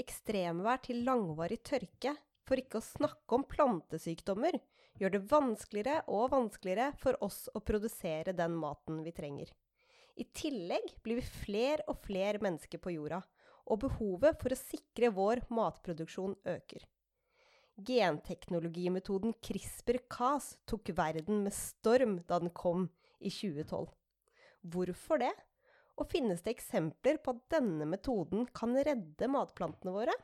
ekstremvær til langvarig tørke, for ikke å snakke om plantesykdommer, gjør det vanskeligere og vanskeligere for oss å produsere den maten vi trenger. I tillegg blir vi flere og flere mennesker på jorda, og behovet for å sikre vår matproduksjon øker. Genteknologimetoden CRISPR-Cas tok verden med storm da den kom i 2012. Hvorfor det? Og finnes det eksempler på at denne metoden kan redde matplantene våre?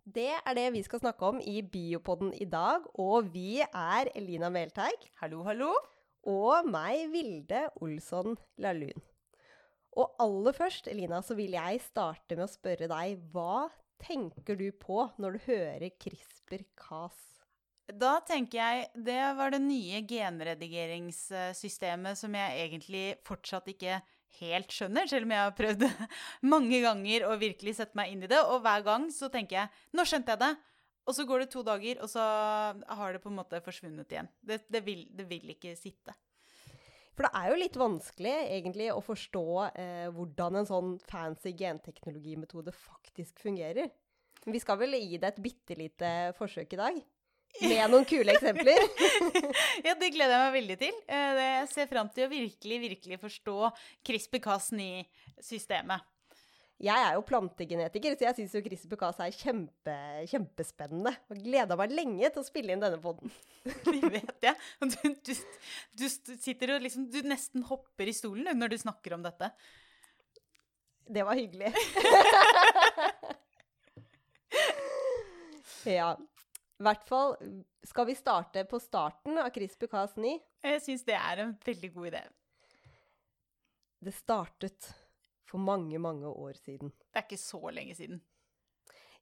Det er det vi skal snakke om i Biopodden i dag, og vi er Elina Melteig. Hallo, hallo. Og meg, Vilde Olsson Lahlun. Og aller først, Elina, så vil jeg starte med å spørre deg hva tenker du på når du hører CRISPR-Cas? Da tenker jeg det var det nye genredigeringssystemet som jeg egentlig fortsatt ikke helt skjønner, selv om jeg har prøvd mange ganger å virkelig sette meg inn i det. Og hver gang så tenker jeg Nå skjønte jeg det! Og så går det to dager, og så har det på en måte forsvunnet igjen. Det, det, vil, det vil, ikke sitte. For det er jo litt vanskelig egentlig å forstå eh, hvordan en sånn fancy genteknologimetode faktisk fungerer. Vi skal vel gi det et bitte lite forsøk i dag? Med noen kule eksempler. ja, det gleder jeg meg veldig til. Eh, jeg ser fram til å virkelig, virkelig forstå CRISPR-Cas9-systemet. Jeg er jo plantegenetiker, så jeg syns jo CRISPR-Cas er kjempe, kjempespennende. Og gleda meg lenge til å spille inn denne poden. Det vet jeg. Du, du, du, sitter og liksom Du nesten hopper i stolen når du snakker om dette. Det var hyggelig. ja. I hvert fall skal vi starte på starten av CRISPR-Cas9. Jeg syns det er en veldig god idé. Det startet for mange, mange år siden. Det er ikke så lenge siden.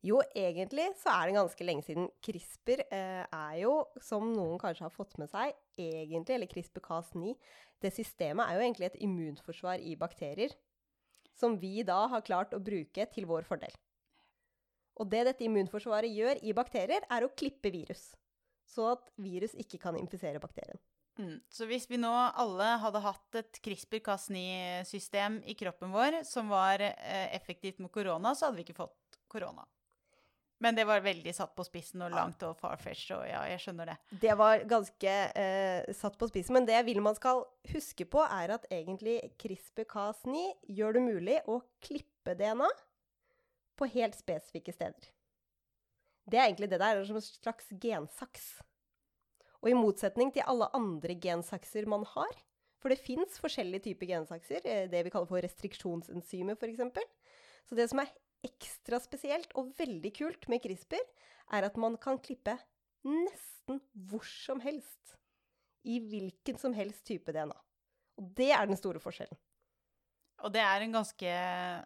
Jo, egentlig så er det ganske lenge siden. CRISPR eh, er jo, som noen kanskje har fått med seg, egentlig, eller CRISPR-Cas9, det systemet er jo egentlig et immunforsvar i bakterier. Som vi da har klart å bruke til vår fordel. Og det dette immunforsvaret gjør i bakterier, er å klippe virus. Så at virus ikke kan infisere bakterien. Mm. Så hvis vi nå alle hadde hatt et CRISPR-Cas9-system i kroppen vår som var eh, effektivt mot korona, så hadde vi ikke fått korona. Men det var veldig satt på spissen og langt og farfetch, og ja, jeg skjønner det. Det var ganske eh, satt på spissen, men det jeg vil man skal huske på, er at egentlig CRISPR-Cas9 gjør det mulig å klippe DNA på helt spesifikke steder. Det er egentlig det der, som en slags gensaks. Og i motsetning til alle andre gensakser man har, for det fins forskjellige typer gensakser, eh, det vi kaller for restriksjonsenzymer f.eks. Så det som er ekstra spesielt og veldig kult med CRISPR, er at man kan klippe nesten hvor som helst. I hvilken som helst type DNA. Og det er den store forskjellen. Og det er en ganske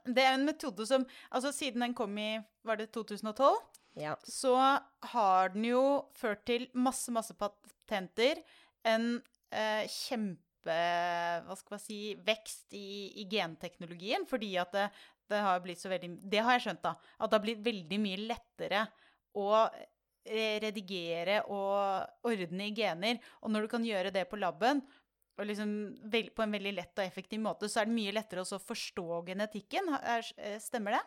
Det er en metode som Altså, siden den kom i Var det 2012? Ja. Så har den jo ført til masse, masse patenter. En eh, kjempe Hva skal man si Vekst i, i genteknologien. Fordi at det, det, har blitt så veldig Det har jeg skjønt, da. At det har blitt veldig mye lettere å redigere og ordne i gener. Og når du kan gjøre det på laben, og liksom på en veldig lett og effektiv måte, så er det mye lettere å forstå genetikken. Eh, stemmer det?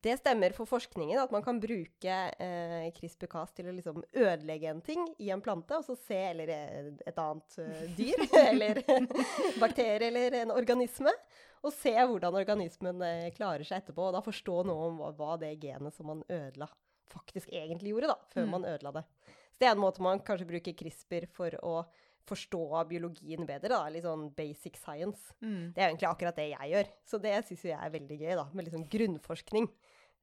Det stemmer for forskningen, at man kan bruke eh, CRISPR-Cas til å liksom ødelegge en ting i en plante, og så se Eller eh, et annet uh, dyr, eller bakterie, eller en organisme. Og se hvordan organismen eh, klarer seg etterpå, og da forstå noe om hva, hva, det genet som man ødela, faktisk egentlig gjorde, da, før mm. man ødela det. Så det er en måte man kanskje bruker CRISPR for å forstå biologien bedre. da, Litt sånn basic science. Mm. Det er egentlig akkurat det jeg gjør. Så det syns jeg er veldig gøy, da, med liksom grunnforskning.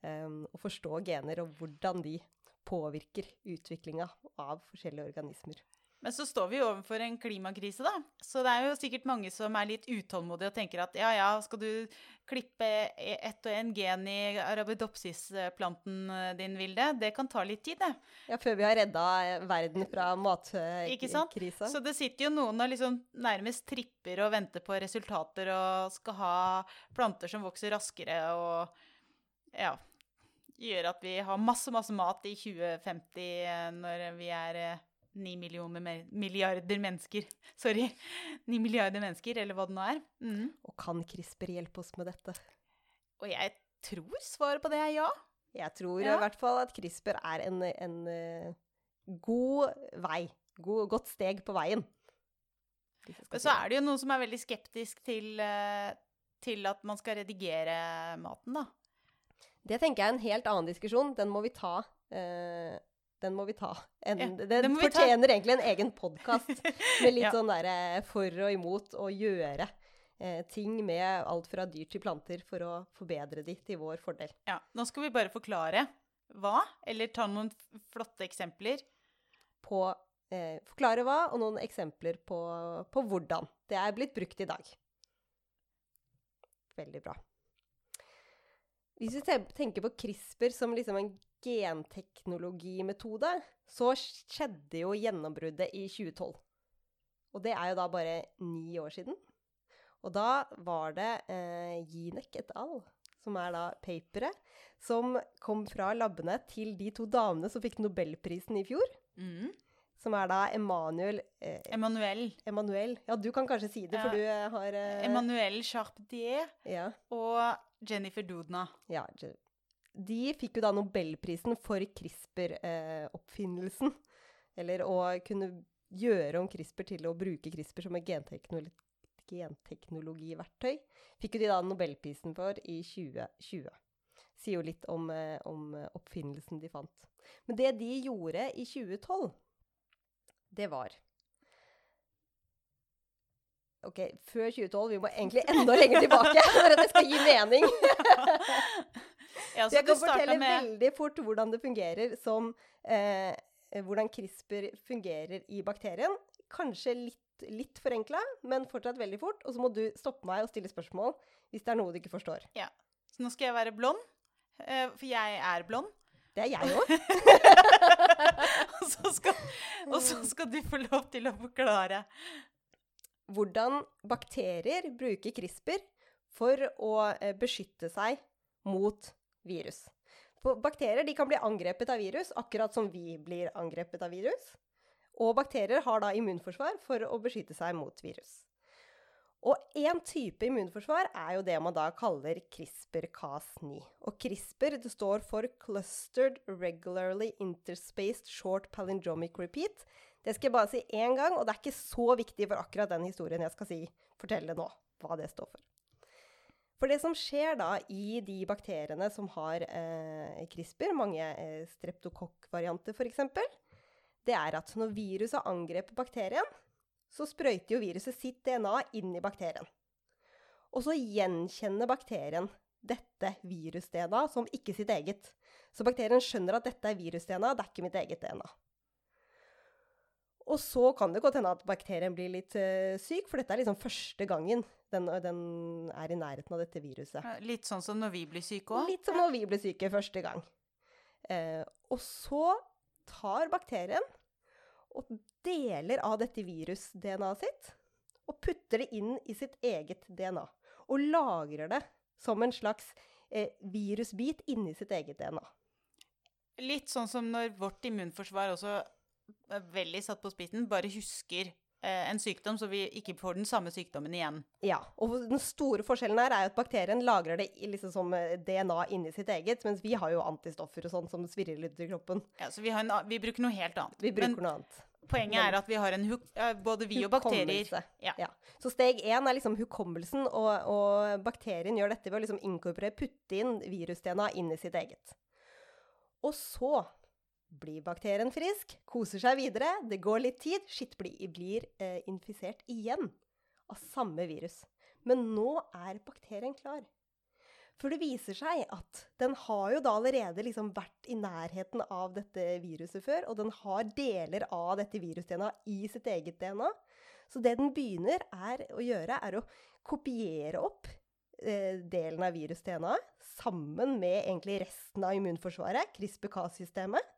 Um, å forstå gener og hvordan de påvirker utviklinga av forskjellige organismer. Men så står vi overfor en klimakrise, da. Så det er jo sikkert mange som er litt utålmodige og tenker at ja, ja, skal du klippe e- ett og en gen i arabidopsis-planten din, Vilde? Det kan ta litt tid, det. Ja, før vi har redda verden fra matkrisa. Ikke sant? Så det sitter jo noen og liksom nærmest tripper og venter på resultater og skal ha planter som vokser raskere og ja, gjør at vi har masse, masse mat i 2050 når vi er ni milliarder mennesker. Sorry. Ni milliarder mennesker, eller hva det nå er. Mm. Og kan CRISPR hjelpe oss med dette? Og jeg tror svaret på det er ja. Jeg tror Ja. i hvert fall at CRISPR er en, en eh, god vei. God, godt steg på veien. Men så er det jo noen som er veldig skeptisk til, eh, til at man skal redigere maten, da. Det tenker jeg er en helt annen diskusjon. Den må vi ta. eh, den må vi ta. En, Ja, den den fortjener ta. egentlig en egen podkast med litt Ja. sånn derre for og imot å gjøre eh, ting med alt fra dyr til planter for å forbedre de til vår fordel. Ja, Nå skal vi bare forklare hva, eller ta noen flotte eksempler. På eh, forklare hva, og noen eksempler på, på hvordan det er blitt brukt i dag. Veldig bra. Hvis vi tenker på CRISPR som liksom en genteknologimetode, så skjedde jo gjennombruddet i 2012. Og det er jo da bare ni år siden. Og da var det eh, Ginek et al., som er da paperet, som kom fra labbene til de to damene som fikk nobelprisen i fjor. Mm. Som er da Emanuel eh, Emanuel. Emanuel. Ja, du kan kanskje si det, for Ja. du har eh, Emanuel Charpentier ja, og Jennifer Doudna. ja, Je- De fikk jo da nobelprisen for CRISPR-oppfinnelsen. Eller å kunne gjøre om CRISPR til å bruke CRISPR som et genteknologi, genteknologiverktøy. Fikk jo de da nobelprisen for i 2020. Sier jo litt om, eh, om eh, oppfinnelsen de fant. Men det de gjorde i 2012, det var Ok, før 2012. Vi må egentlig enda lenger tilbake for at det skal gi mening. Ja, jeg kan fortelle med veldig fort hvordan det fungerer som eh, Hvordan CRISPR fungerer i bakterien. Kanskje litt, litt forenkla, men fortsatt veldig fort. Og så må du stoppe meg og stille spørsmål hvis det er noe du ikke forstår. Så nå skal jeg være blond, eh, for jeg er blond. Det er jeg òg. og, og så skal du få lov til å forklare. Hvordan bakterier bruker CRISPR for å eh, beskytte seg mot virus. Bakterier kan bli angrepet av virus, akkurat som vi blir angrepet av virus. Og bakterier har da immunforsvar for å beskytte seg mot virus. Og én type immunforsvar er jo det man da kaller CRISPR-Cas9. Og CRISPR det står for Clustered Regularly Interspaced Short Palindromic Repeat. Det skal jeg bare si én gang, og det er ikke så viktig for akkurat den historien jeg skal si, fortelle nå, hva det står for. For det som skjer da i de bakteriene som har eh, CRISPR, mange eh, streptokokk-varianter f.eks., det er at når viruset angreper bakterien, så sprøyter jo viruset sitt DNA inn i bakterien. Og så gjenkjenner bakterien dette virus-DNA som ikke sitt eget. Så bakterien skjønner at dette er virus-DNA, det er ikke mitt eget DNA. Og så kan det godt hende at bakterien blir litt eh, syk, for dette er liksom første gangen den, den er i nærheten av dette viruset. Litt sånn som når vi blir syke òg. Litt som når vi blir syke første gang. Eh, og så tar bakterien og deler av dette virus-DNA-et sitt og putter det inn i sitt eget DNA. Og lagrer det som en slags eh, virusbit inni sitt eget DNA. Litt sånn som når vårt immunforsvar også veldig satt på spissen, bare husker en sykdom, så vi ikke får den samme sykdommen igjen. Ja, og den store forskjellen her er jo at bakterien lagrer det liksom som eh, DNA inni sitt eget, mens vi har jo antistoffer og sånn som svirrer litt i kroppen. Ja, så vi, har en, vi bruker noe helt annet. Vi bruker Men noe annet. poenget er at vi har en huk... Både vi og bakterier. Ja. Ja. Så steg én er liksom hukommelsen, og, og bakterien gjør dette ved å liksom inkorporere, putte inn virus-DNA inn i sitt eget. Og så blir bakterien frisk, koser seg videre, det går litt tid, skitt blir, eh, infisert igjen av samme virus. Men nå er bakterien klar. For det viser seg at den har jo da allerede liksom vært i nærheten av dette viruset før, og den har deler av dette virus-DNA i sitt eget DNA. Så det den begynner er å gjøre, er å kopiere opp eh, delen av virus-DNA sammen med egentlig resten av immunforsvaret, CRISPR-Cas-systemet.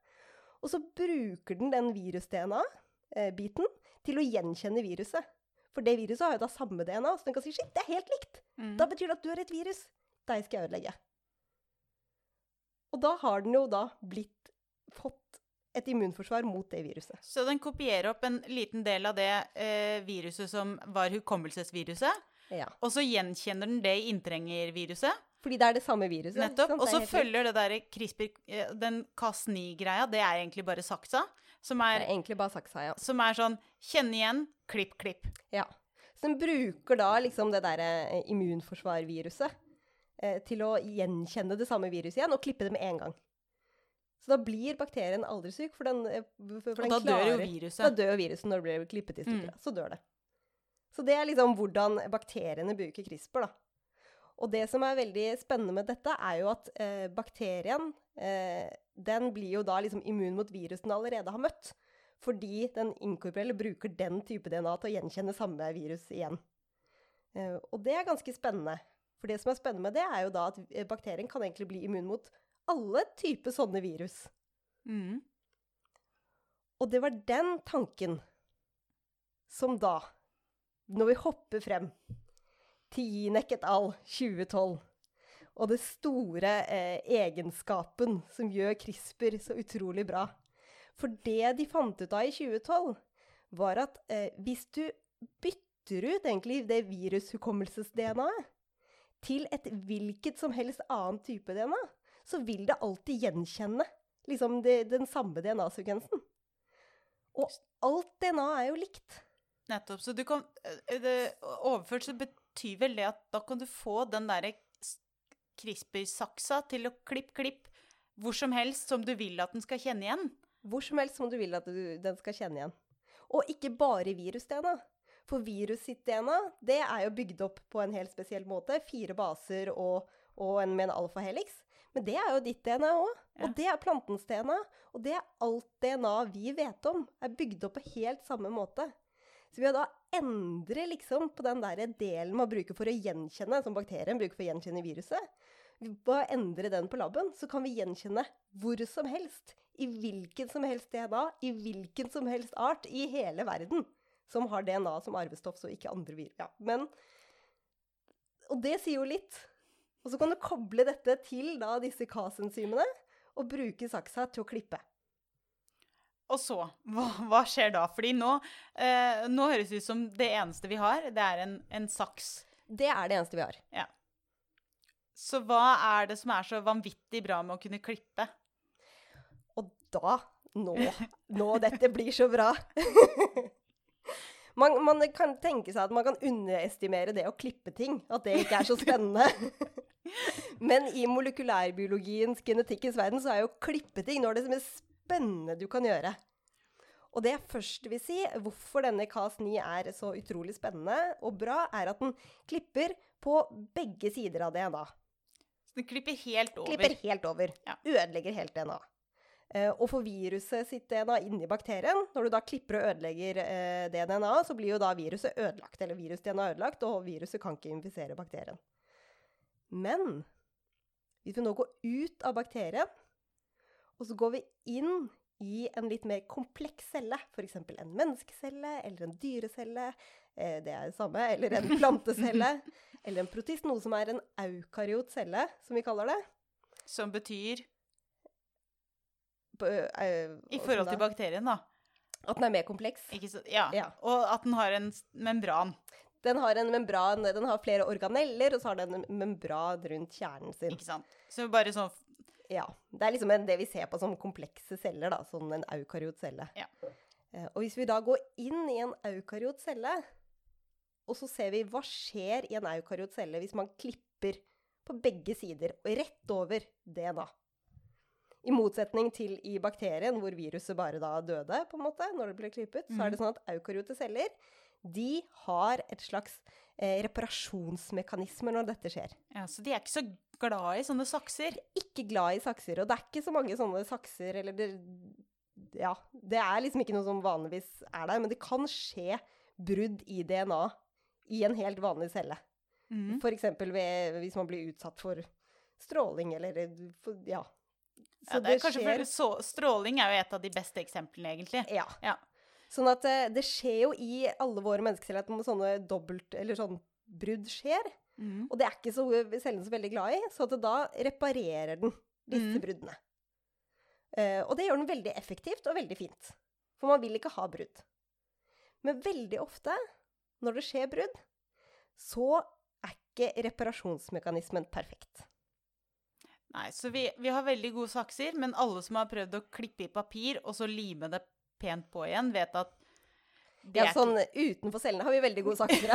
Og så bruker den den virus-DNA-biten til å gjenkjenne viruset. For det viruset har jo da samme DNA, så den kan si shit, det er helt likt. Mm. Da betyr det at du er et virus. Deg skal jeg ødelegge. Og da har den jo da blitt fått et immunforsvar mot det viruset. Så den kopierer opp en liten del av det eh, viruset som var hukommelsesviruset, Ja. og så gjenkjenner den det i inntrengerviruset. Fordi det er det samme viruset. Nettopp. Og er så følger det der CRISPR eh, Den Cas9-greia, det er egentlig bare saksa. Som Det er, er egentlig bare saksa, ja. som er sånn kjenn igjen, klipp, klipp. ja. Så den bruker da liksom det derre eh, immunforsvarviruset eh, til å gjenkjenne det samme viruset igjen og klippe det med en gang. Så da blir bakterien aldri syk, for den, eh, for for Og den da dør jo viruset. Da dør jo viruset når det blir klippet i stykker. Mm. Så dør det. Så det er liksom hvordan bakteriene bruker CRISPR. da. Og det som er veldig spennende med dette, er jo at eh, bakterien eh, den blir jo da liksom immun mot virus den allerede har møtt. Fordi den inkorporelle bruker den type DNA til å gjenkjenne samme virus igjen. Eh, og det er ganske spennende. For det som er spennende med det, er jo da at eh, bakterien kan egentlig bli immun mot alle typer sånne virus. Mm. Og det var den tanken som da, når vi hopper frem til Jinek et al. 2012, og det store eh, egenskapen som gjør CRISPR så utrolig bra For det de fant ut av i 2012, var at eh, hvis du bytter ut egentlig det virushukommelses-DNA-et til et hvilket som helst annen type DNA, så vil det alltid gjenkjenne liksom det, den samme DNA-sekvensen. Og alt DNA er jo likt. Nettopp. Så du kan eh, det, Overført så betyr vel det at da kan du få den derre CRISPR-saksa til å klipp, klipp hvor som helst som du vil at den skal kjenne igjen. Hvor som helst som du vil at du, den skal kjenne igjen. Og ikke bare virus-DNA. For virus sitt DNA det er jo bygd opp på en helt spesiell måte. Fire baser og, og en med en alfahelix. Men det er jo ditt DNA òg. Ja. Og det er plantens DNA. Og det er alt DNA vi vet om, er bygd opp på helt samme måte. Så ved å endre liksom på den der delen man bruker for å gjenkjenne, som bakterien bruker for å gjenkjenne viruset, ved å endre den på laben, så kan vi gjenkjenne hvor som helst, i hvilken som helst DNA, i hvilken som helst art i hele verden, som har DNA som arvestoff, så ikke andre virus. Ja, men Og det sier jo litt. Og så kan du koble dette til da disse Cas-enzymene, og bruke saksa til å klippe. Og så, hva, hva skjer da? Fordi nå, eh, nå høres det ut som det eneste vi har, det er en, en saks. Det er det eneste vi har. Så hva er det som er så vanvittig bra med å kunne klippe? Og da Nå, nå dette blir så bra. man, man kan tenke seg at man kan underestimere det å klippe ting. At det ikke er så spennende. Men i molekylærbiologiens, genetikkens verden, så er jo klippeting noe av det mest spennende du kan gjøre. Og det jeg først vil si, hvorfor denne Cas9 er så utrolig spennende og bra, er at den klipper på begge sider av DNA. Så den klipper helt over. Klipper helt over. Ja. Ødelegger helt DNA. Eh, og for viruset sitt DNA inni bakterien, når du da klipper og ødelegger eh, det DNA, så blir jo da viruset ødelagt. Eller virus-DNA ødelagt, og viruset kan ikke infisere bakterien. Men hvis vi nå går ut av bakterien, og så går vi inn i en litt mer kompleks celle, f.eks. en menneskecelle eller en dyrecelle, eh, det er det samme, eller en plantecelle, eller en protist, noe som er en eukaryot celle, som vi kaller det. Som betyr eh, I forhold til bakterien, da. At den er mer kompleks. Så, ja. Ja. Og at den har en membran. Den har en membran, den har flere organeller, og så har den en membran rundt kjernen sin. Ikke sant? Så bare sånn Ja. Det er liksom en, det vi ser på som komplekse celler, da. Sånn en eukaryotcelle. Ja. Eh, og hvis vi da går inn i en eukaryotcelle, og så ser vi hva skjer i en eukaryotcelle hvis man klipper på begge sider og rett over DNA. I motsetning til i bakterien, hvor viruset bare da døde, på en måte, når det ble klippet, så er det sånn at eukaryote celler, de har et slags eh, reparasjonsmekanismer når dette skjer. Ja, Så de er ikke så glad i sånne sakser. Ikke glad i sakser, og det er ikke så mange sånne sakser, eller det Ja, det er liksom ikke noe som vanligvis er der, men det kan skje brudd i DNA i en helt vanlig celle. Mm. Eksempel hvis man blir utsatt for stråling, eller for, Ja. Ja, det er kanskje for så, Stråling er jo et av de beste eksemplene, egentlig. Ja. Ja. Sånn at eh, det skjer jo i alle våre menneskeceller at sånne dobbelt, eller sånn brudd skjer. Mhm. Og det er ikke så cellen så veldig glad i, så at da reparerer den disse mm. bruddene. Uh, og det gjør den veldig effektivt og veldig fint. For man vil ikke ha brudd. Men veldig ofte, når det skjer brudd, så er ikke reparasjonsmekanismen perfekt. Nei, så vi, vi har veldig gode sakser, men alle som har prøvd å klippe i papir og så lime det pent på igjen, vet at Ja, sånn utenfor cellene har vi veldig gode sakser.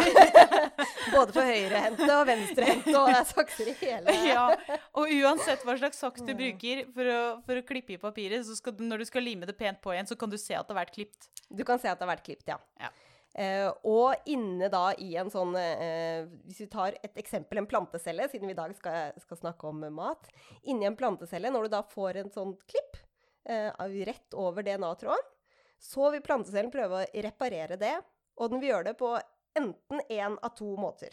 Både for høyrehendte og venstrehendte, og det er sakser i hele Ja, og uansett hva slags saks du Mm. bruker for å, for å klippe i papiret, så du, når du skal lime det pent på igjen, så kan du se at det har vært klipt. Du kan se at det har vært klipt, ja. Ja. Uh, og inne da i en sånn uh, Hvis vi tar et eksempel, en plantecelle, siden vi i dag skal, skal snakke om mat. Inni en plantecelle, når du da får en sånn klipp uh, rett over DNA-tråden, så vil plantecellen prøve å reparere det. Og den vil gjøre det på enten én av to måter.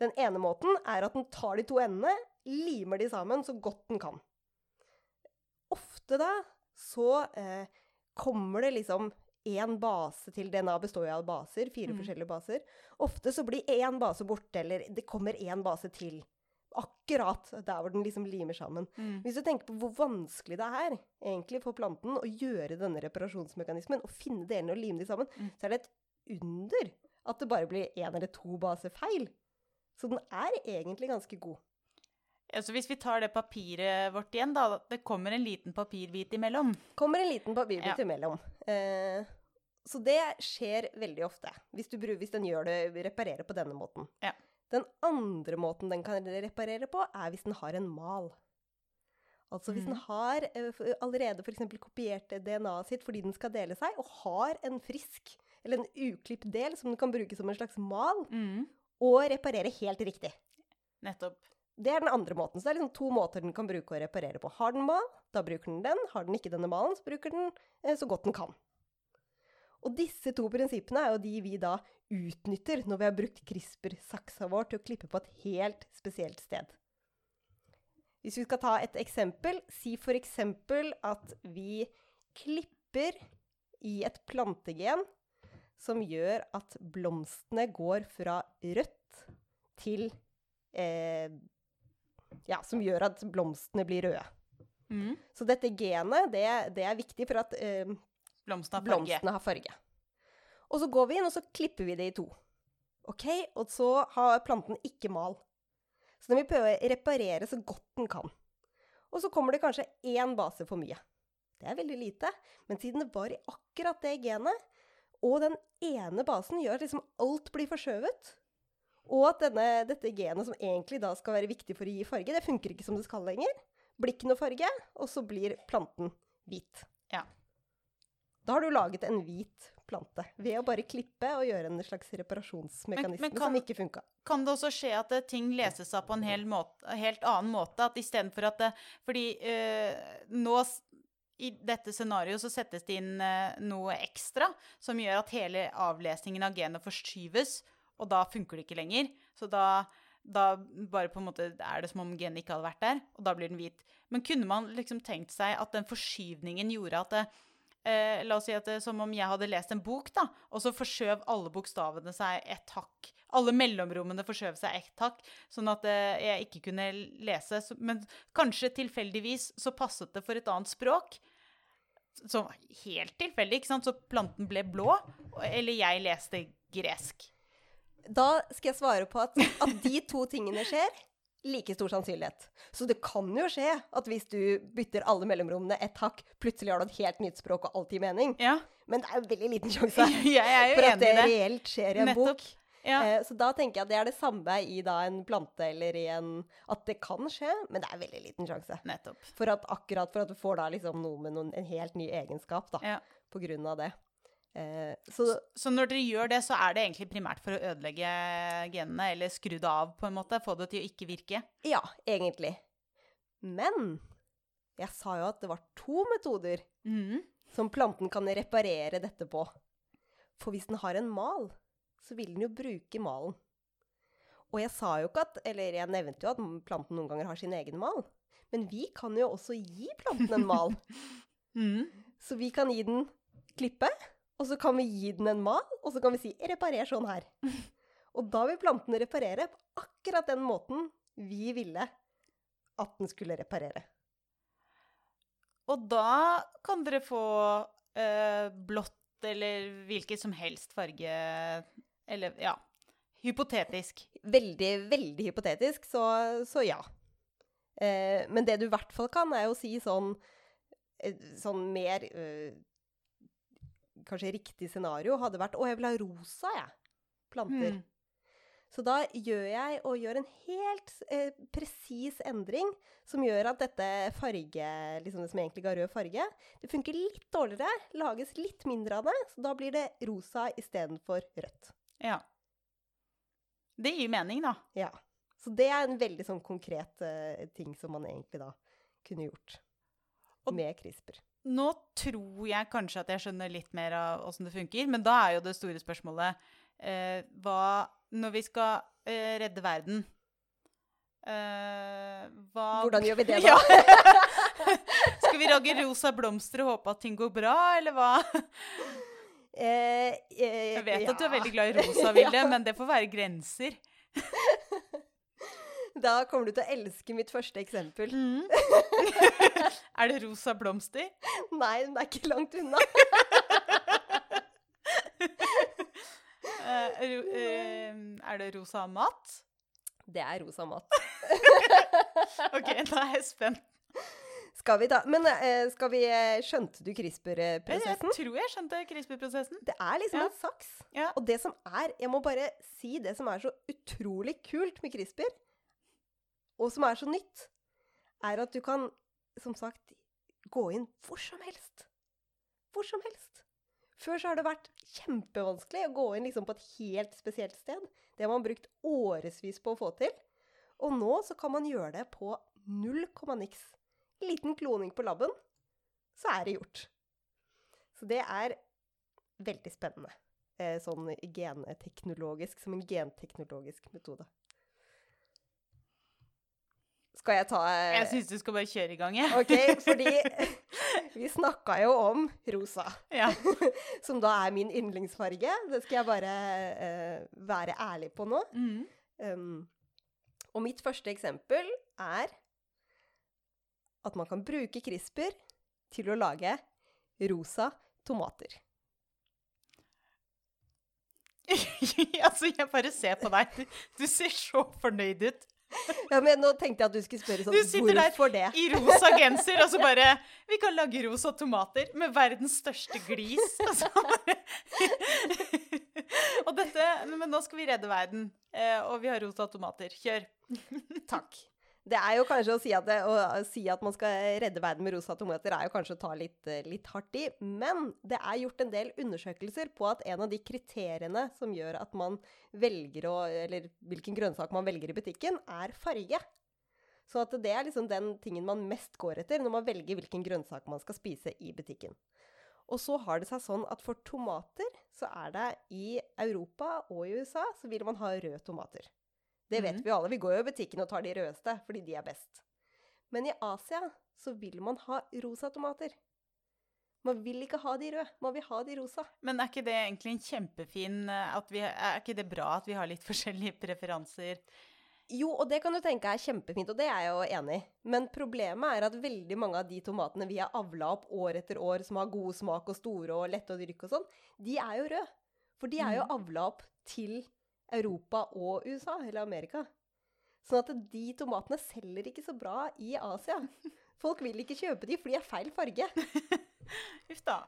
Den ene måten er at den tar de to endene, limer de sammen så godt den kan. Ofte da så eh, kommer det liksom én base til DNA består jo av baser, fire Mm. forskjellige baser. Ofte så blir én base borte, eller det kommer én base til. Akkurat der hvor den liksom limer sammen. Hvis du tenker på hvor vanskelig det er egentlig for planten å gjøre denne reparasjonsmekanismen, og finne delene og lime de sammen, Mm. så er det et under at det bare blir én eller to baser feil. Så den er egentlig ganske god. Altså hvis vi tar det papiret vårt igjen, da. Det kommer en liten papirbit imellom. kommer en liten papirbit Ja. imellom. Eh, så det skjer veldig ofte. Hvis, du, hvis den gjør det, reparerer på denne måten. Ja. Den andre måten den kan reparere på, er hvis den har en mal. Altså hvis den Mhm. har eh, allerede f.eks. kopiert DNA-et sitt fordi den skal dele seg, og har en frisk eller en uklipt del som den kan bruke som en slags mal, og reparere helt riktig. Nettopp. Det er den andre måten. Så det er liksom to måter den kan bruke å reparere på. Har den mal, da bruker den den. Har den ikke denne malen, så bruker den eh, så godt den kan. Og disse to prinsippene er jo de vi da utnytter når vi har brukt CRISPR-saksa vår til å klippe på et helt spesielt sted. Hvis vi skal ta et eksempel, si eksempel at vi klipper i et plantegen som gjør at blomstene går fra rødt til eh, Ja, som gjør at blomstene blir røde. Mm. Så dette genet, det, det er viktig for at eh, blomstene, har blomstene har farge. Og så går vi inn, og så klipper vi det i to. OK? Og så har planten ikke mal. Så den vil prøve å reparere så godt den kan. Og så kommer det kanskje én base for mye. Det er veldig lite, men siden det var i akkurat det genet, og den ene basen gjør at liksom alt blir forskjøvet, og at denne, dette genet som egentlig da skal være viktig for å gi farge, det funker ikke som det skal lenger, blir ikke noe farge, og så blir planten hvit. Ja. Da har du laget en hvit plante ved å bare klippe og gjøre en slags reparasjonsmekanisme Men- men kan- som ikke funka. Kan det også skje at eh, ting leses av på en hel måte, helt annen måte? At istedenfor at det, Fordi øh, nå i dette scenarioet så settes det inn øh, noe ekstra som gjør at hele avlesningen av genet forskyves, og da funker det ikke lenger. Så da, da bare på en måte er det som om genet ikke hadde vært der, og da blir den hvit. Men kunne man liksom tenkt seg at den forskyvningen gjorde at det, eh, La oss si at det, er som om jeg hadde lest en bok, da, og så forskjøv alle bokstavene seg et hakk. Alle mellomrommene forskjøv seg ett hakk, sånn at eh, jeg ikke kunne lese. Men kanskje tilfeldigvis så passet det for et annet språk. Som helt tilfeldig, ikke sant? Så planten ble blå, eller jeg leste gresk. Da skal jeg svare på at, at de to tingene skjer. Like stor sannsynlighet. Så det kan jo skje at hvis du bytter alle mellomrommene et hakk, plutselig har du et helt nytt språk og alt gir mening. Ja, Men det er jo veldig liten sjanse jeg er jo for at det det. reelt skjer i en Nettopp. bok. Ja. Eh, så da tenker jeg at det er det samme i da en plante eller i en At det kan skje, men det er veldig liten sjanse. Nettopp. For at akkurat for at du får da liksom noe med noen, en helt ny egenskap da, Ja. på grunn av det. Eh, så Så når dere gjør det, så er det egentlig primært for å ødelegge genene, eller skru det av, på en måte? Få det til å ikke virke? ja, egentlig. Men jeg sa jo at det var to metoder mm. som planten kan reparere dette på. For hvis den har en mal, så vil den jo bruke malen. Og jeg sa jo ikke at Eller jeg nevnte jo at planten noen ganger har sin egen mal. Men vi kan jo også gi planten en mal. mm. Så vi kan gi den klippe, og så kan vi gi den en mal, og så kan vi si 'reparer sånn her'. Og da vil planten reparere på akkurat den måten vi ville at den skulle reparere. Og da kan dere få eh, blått eller hvilken som helst farge Eller ja, Hypotetisk. Veldig, veldig hypotetisk, så, så ja. Eh, men det du i hvert fall kan, er å si sånn, eh, sånn mer eh, Kanskje riktig scenario hadde vært Å, jeg vil ha rosa, jeg. Planter. Mm. Så da gjør jeg og gjør en helt eh, presis endring som gjør at dette farge, liksom det som egentlig ga rød farge, det funker litt dårligere, lages litt mindre av det, så da blir det rosa istedenfor rødt. Ja. Det gir mening, da. Ja. Så det er en veldig sånn konkret eh, ting som man egentlig da kunne gjort Og- med CRISPR. Nå tror jeg kanskje at jeg skjønner litt mer av åssen det funker, men da er jo det store spørsmålet eh, hva Når vi skal eh, redde verden eh, hva Hvordan gjør vi det da? Ja. Skal vi lage rosa blomster og håpe at ting går bra, eller hva? Eh, eh, Jeg vet at du er veldig glad i rosa, Vilde, men det får være grenser. Da kommer du til å elske mitt første eksempel. er det rosa blomster? Nei, den er ikke langt unna. uh, ro, uh, er det rosa mat? Det er rosa mat. OK, da er jeg spent. Skal vi ta Men eh, skal vi Skjønte du Jeg, jeg CRISPR-prosessen? tror jeg skjønte CRISPR-prosessen. Det er liksom Ja. en saks. Ja. Og det som er Jeg må bare si det som er så utrolig kult med CRISPR, og som er så nytt, er at du kan, som sagt, gå inn hvor som helst. Hvor som helst. Før så har det vært kjempevanskelig å gå inn liksom på et helt spesielt sted. Det har man brukt årevis på å få til. Og nå så kan man gjøre det på null komma niks. Liten kloning på laben, så er det gjort. Så det er veldig spennende. Eh, sånn genteknologisk, som en genteknologisk metode. Skal jeg ta eh, Jeg syns du skal bare kjøre i gang, jeg. OK, fordi vi snakka jo om rosa, Ja. som da er min yndlingsfarge. Det skal jeg bare uh, være ærlig på nå. Mm. Um, og mitt første eksempel er at man kan bruke CRISPR til å lage rosa tomater. altså, jeg bare ser på deg. Du, du ser så fornøyd ut. Ja, men Nå tenkte jeg at du skulle spørre Du sånn sitter der det? I rosa genser, og så bare Vi kan lage rosa tomater med verdens største glis. Og, så bare, og dette Men nå skal vi redde verden. eh, Og vi har rosa tomater. Kjør. Takk. Det er jo kanskje å si at, det, å si at man skal redde verden med rosa tomater, er jo kanskje å ta litt, eh, litt hardt i. Men det er gjort en del undersøkelser på at en av de kriteriene som gjør at man velger å Eller hvilken grønnsak man velger i butikken, er farge. Så det er liksom den tingen man mest går etter når man velger hvilken grønnsak man skal spise i butikken. Og så har det seg sånn at for tomater så er det i Europa og i USA så vil man ha røde tomater. Det vet mm. vi jo alle. Vi går jo i butikken og tar de rødeste fordi de er best. Men i Asia så vil man ha rosa tomater. Man vil ikke ha de røde, man vil ha de rosa. Men er ikke det egentlig en kjempefin eh, at vi, Er ikke det bra at vi har litt forskjellige preferanser? Jo, og det kan du tenke er kjempefint, og det er jeg jo enig i. Men problemet er at veldig mange av de tomatene vi har avla opp år etter år, som har god smak og store og lette å dyrke og sånn, de er jo røde. For de er jo Mhm. avla opp til Europa og USA, eller Amerika. Sånn at de tomatene selger ikke så bra i Asia. Folk vil ikke kjøpe de, for de er feil farge. Uff da.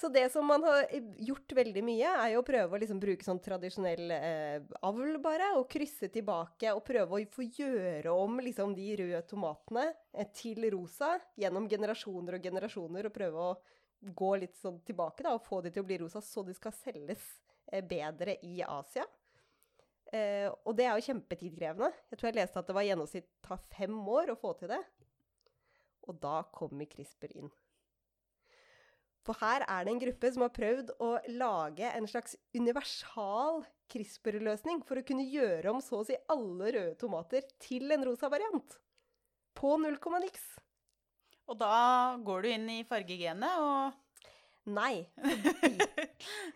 Så det som man har gjort veldig mye, er jo å prøve å liksom bruke sånn tradisjonell eh, avl, bare, og krysse tilbake og prøve å få gjøre om liksom de røde tomatene eh, til rosa gjennom generasjoner og generasjoner, og prøve å gå litt sånn tilbake da, og få de til å bli rosa, så de skal selges eh, bedre i Asia. Eh, og det er jo kjempetidkrevende. Jeg tror jeg leste at det var gjennomsnitt tar fem år å få til det. Og da kommer CRISPR inn. For her er det en gruppe som har prøvd å lage en slags universal CRISPR-løsning for å kunne gjøre om så å si alle røde tomater til en rosa variant. På null komma niks. Og da går du inn i fargegenet og Nei.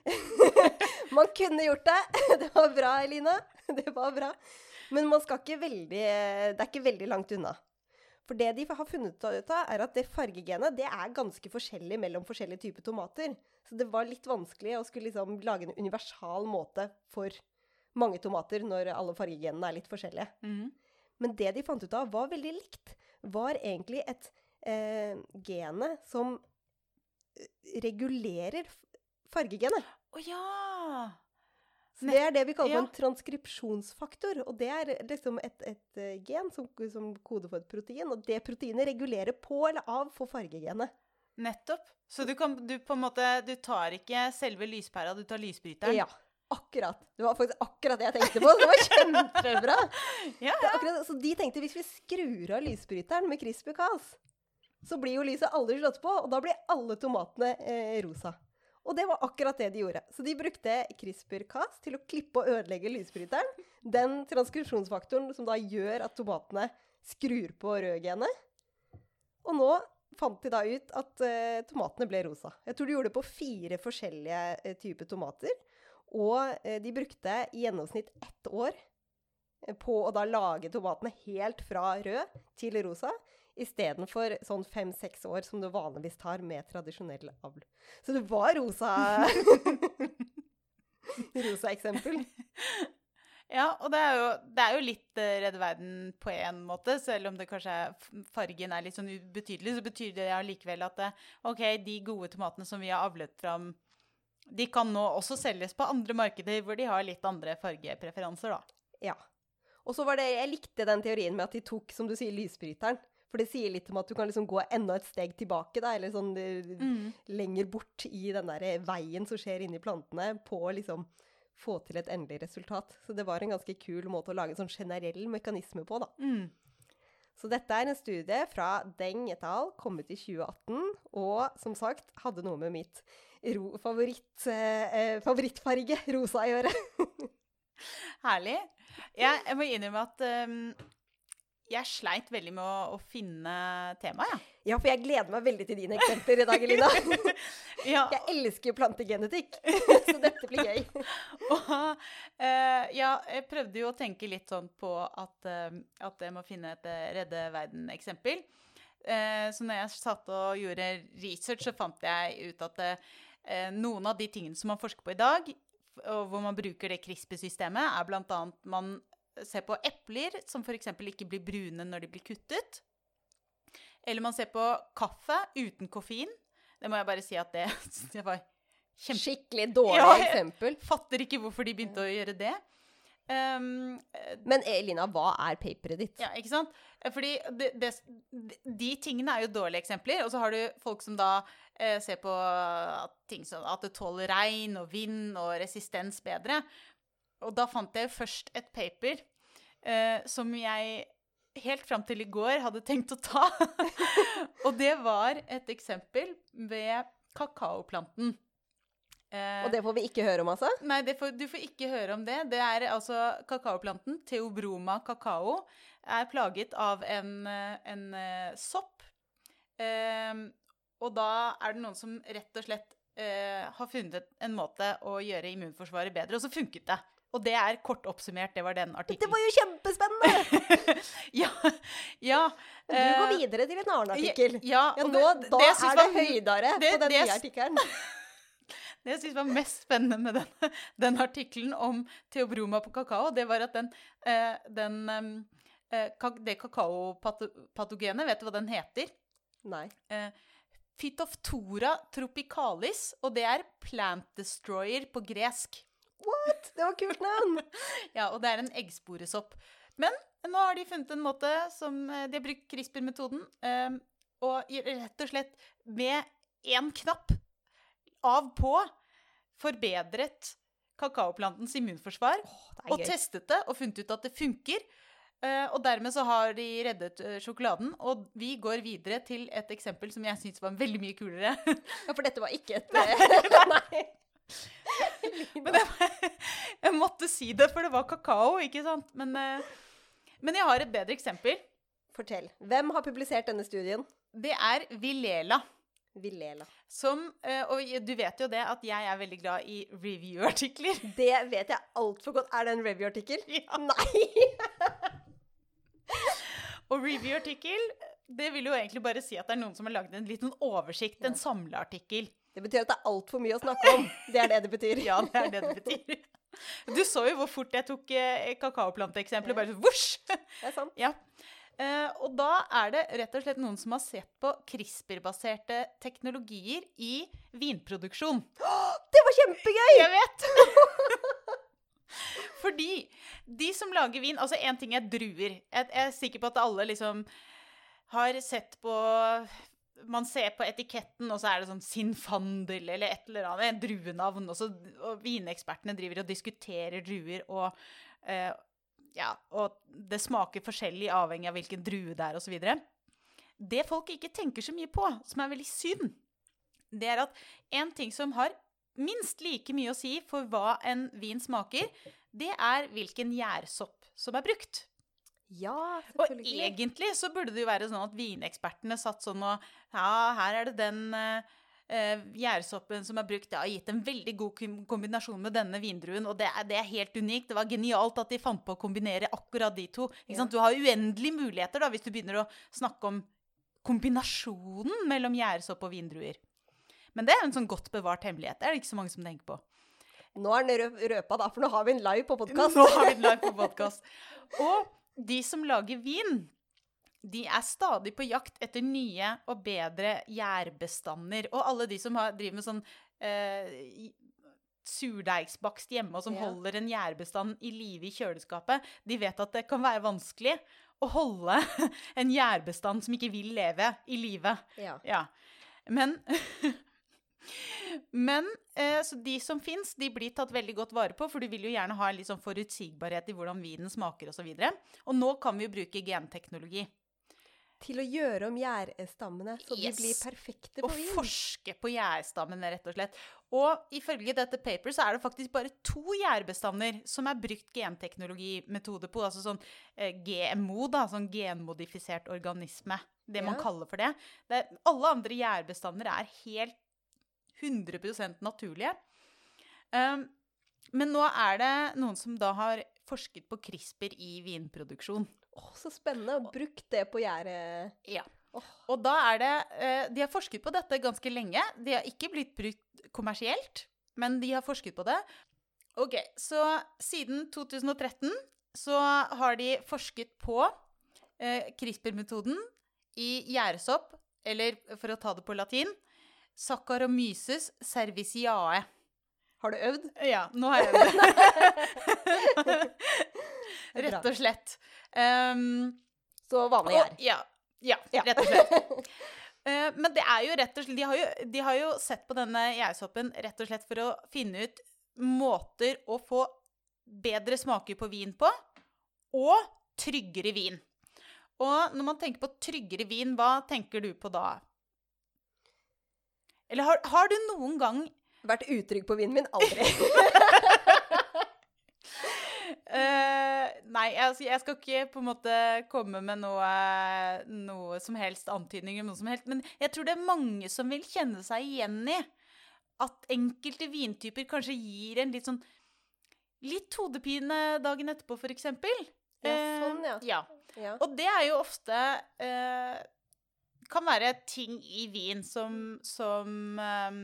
man kunne gjort det. Det var bra, Eline. Det var bra. Men man skal ikke veldig Det er ikke veldig langt unna. For det de har funnet ut av, er at det fargegenet det er ganske forskjellig mellom forskjellige typer tomater. Så det var litt vanskelig å skulle liksom lage en universal måte for mange tomater når alle fargegenene er litt forskjellige. Mm. Men det de fant ut av var veldig likt, var egentlig et eh, gene som eh, regulerer fargegenet. Å ja! Så det er det vi kaller Ja. en transkripsjonsfaktor. Og det er liksom et, et eh, gen som, som koder for et protein. Og det proteinet regulerer på eller av for fargegenet. Nettopp. Så du kan du på en måte Du tar ikke selve lyspæra, du tar lysbryteren? Ja, akkurat. Det var faktisk akkurat det jeg tenkte på. Det var kjempebra. Ja, Det er akkurat, så de tenkte hvis vi skrur av lysbryteren med CRISPR-Cas, så blir jo lyset aldri slått på, og da blir alle tomatene eh, rosa. Og det var akkurat det de gjorde. Så de brukte CRISPR-Cas til å klippe og ødelegge lysbryteren. Den transkripsjonsfaktoren som da gjør at tomatene skrur på rødgenet. Og nå fant de da ut at uh, tomatene ble rosa. Jeg tror de gjorde det på fire forskjellige uh, typer tomater. Og uh, de brukte i gjennomsnitt ett år på å da lage tomatene helt fra rød til rosa, istedenfor sånn fem-seks år som det vanligvis tar med tradisjonell avl. Så det var rosa Rosa eksempel. Ja, og det er jo, det er jo litt uh, Redde Verden på en måte. Selv om det kanskje er, fargen er litt sånn ubetydelig, så betyr det allikevel at det, OK, de gode tomatene som vi har avlet fram, de kan nå også selges på andre markeder hvor de har litt andre fargepreferanser, da. Ja. Og så var det Jeg likte den teorien med at de tok, som du sier, lysbryteren. For det sier litt om at du kan liksom gå enda et steg tilbake, da, eller sånn mm. lenger bort i den der veien som skjer inni plantene, på å liksom få til et endelig resultat. Så det var en ganske kul måte å lage en sånn generell mekanisme på, da. Mm. Så dette er en studie fra Deng et al., kommet i 2018, og som sagt hadde noe med mitt ro favoritt, eh, eh, favorittfarge, rosa, å gjøre. Herlig. Jeg, jeg må innrømme at um, jeg sleit veldig med å, å finne temaet, jeg. Ja, for jeg gleder meg veldig til dine eksempler i dag, Elina. Ja. Jeg elsker plantegenetikk, så dette blir gøy. Og uh, ja, jeg prøvde jo å tenke litt sånn på at, uh, at jeg må finne et eh, redde verden-eksempel. Uh, så når jeg satt og gjorde research, så fant jeg ut at noen av de tingene som man forsker på i dag, og hvor man bruker det CRISPR-systemet, er bl.a. man ser på epler som f.eks. ikke blir brune når de blir kuttet. Eller man ser på kaffe uten koffein. Det må jeg bare si at det, det var kjempe... Skikkelig dårlig Ja, eksempel. Fatter ikke hvorfor de begynte å gjøre det. Um, Men Elina, hva er paperet ditt? ja, ikke sant? Fordi det, det, de tingene er jo dårlige eksempler. Og så har du folk som da eh, ser på at, ting som, at det tåler regn og vind og resistens bedre. Og da fant jeg først et paper eh, som jeg helt fram til i går hadde tenkt å ta. og det var et eksempel ved kakaoplanten. Eh, Og det får vi ikke høre om, altså? Nei, det får, du får ikke høre om det. Det er altså kakaoplanten, Theobroma kakao, er plaget av en, eh, en eh, sopp. Eh, og da er det noen som rett og slett eh, har funnet en måte å gjøre immunforsvaret bedre, og så funket det. Og det er kort oppsummert, det var den Det var jo kjempespennende! ja, ja. Du går eh, videre til en annen artikkel. Ja, Ja, nå, det- da det er det høydere det- på den nye artikkelen. Det jeg syns var mest spennende med den, den artikkelen om teobroma på kakao, det var at den, eh, den eh, Det kakaopatogenet, vet du hva den heter? Nei. Phytophthora tropicalis, og det er plant destroyer på gresk. What? Det var kult navn! Ja, og det er en eggsporesopp. Men nå har de funnet en måte som eh, De har brukt CRISPR-metoden. eh, og rett og slett med én knapp av på forbedret kakaoplantens immunforsvar. Oh, Og gøy. testet det og funnet ut at det funker. Eh, og dermed så har de reddet sjokoladen. Og vi går videre til et eksempel som jeg syns var veldig mye kulere. Ja, for dette var ikke et Nei. Men jeg, jeg måtte si det, for det var kakao, ikke sant? Men, eh, men jeg har et bedre eksempel. Fortell. Hvem har publisert denne studien? Det er Vilela. Vilela. Som eh, Og du vet jo det at jeg er veldig glad i review-artikler. Det vet jeg altfor godt. Er det en review-artikkel? Ja. Nei! Og review-artikkel, det vil jo egentlig bare si at det er noen som har lagd en liten oversikt, en samleartikkel. Det betyr at det er altfor mye å snakke om. Det er det det betyr. Ja, det er det det betyr. Du så jo hvor fort jeg tok eh, kakaoplanteeksempelet. Bare vosj! Det er sant. Ja. Eh, og da er det rett og slett noen som har sett på CRISPR-baserte teknologier i vinproduksjon. Det var kjempegøy! Jeg vet! Fordi de som lager vin Altså, én ting er druer. Jeg er sikker på at alle liksom har sett på man ser på etiketten, og så er det sånn Sinfandel eller et eller annet, en druenavn. Og, så, og vinekspertene driver og diskuterer druer, og, eh, ja, og det smaker forskjellig avhengig av hvilken drue det er, osv. Det folk ikke tenker så mye på, som er veldig synd, det er at en ting som har minst like mye å si for hva en vin smaker, det er hvilken gjærsopp som er brukt. Ja, selvfølgelig. Og egentlig så burde det jo være sånn at vinekspertene satt sånn og Ja, her er det den eh, gjærsoppen som er brukt. Det har gitt en veldig god kombinasjon med denne vindruen, og det er, det er helt unikt. Det var genialt at de fant på å kombinere akkurat de to. Ja. Du har uendelige muligheter da, hvis du begynner å snakke om kombinasjonen mellom gjærsopp og vindruer. Men det er en sånn godt bevart hemmelighet. Det er det ikke så mange som tenker på. Nå er den røpa, da, for nå har vi en live på podkast. Nå har vi en live på podkast. Og de som lager vin, de er stadig på jakt etter nye og bedre gjærbestander. Og alle de som har, driver med sånn eh, surdeigsbakst hjemme, og som Ja. holder en gjærbestand i live i kjøleskapet, de vet at det kan være vanskelig å holde en gjærbestand som ikke vil leve, i live. Ja. Ja. Men Men eh, så de som fins, de blir tatt veldig godt vare på, for du vil jo gjerne ha en litt sånn forutsigbarhet i hvordan vinen smaker osv. Og, så og nå kan vi jo bruke genteknologi. Til å gjøre om gjærstammene så Yes. de blir perfekte Og på vin. forske på gjærstammene, rett og slett. Og ifølge dette paper så er det faktisk bare to gjærbestander som er brukt genteknologimetode på. Altså sånn eh, GMO, da, sånn genmodifisert organisme. Det man Ja. kaller for det. det alle andre gjærbestander er helt 100 naturlige. Um, men nå er det noen som da har forsket på CRISPR i vinproduksjon. Oh, så spennende. Og brukt det på gjerdet. Ja. Oh. Og da er det eh, De har forsket på dette ganske lenge. De har ikke blitt brukt kommersielt, men de har forsket på det. Ok, Så siden 2013 så har de forsket på eh, CRISPR-metoden i gjærsopp, eller for å ta det på latin, Saccharomyces cerevisiae. Har du øvd? Ja, nå har jeg bra. Rett og slett. Um, Så vanlig her. gjær. Ja, ja, Ja. rett og slett. Eh, men det er jo rett og slett de har jo, de har jo sett på denne gjærsoppen rett og slett for å finne ut måter å få bedre smaker på vin på, og tryggere vin. Og når man tenker på tryggere vin, hva tenker du på da? Eller har, har du noen gang Vært utrygg på vinen min? Aldri. Uh, nei, altså, jeg skal ikke på en måte komme med noe, noe som helst antydning om noe som helst, men jeg tror det er mange som vil kjenne seg igjen i at enkelte vintyper kanskje gir en litt sånn Litt hodepine dagen etterpå, eksempel. Ja, sånn, ja. Uh, ja. Ja. Og det er jo ofte eh, Kan være ting i vin som, som um,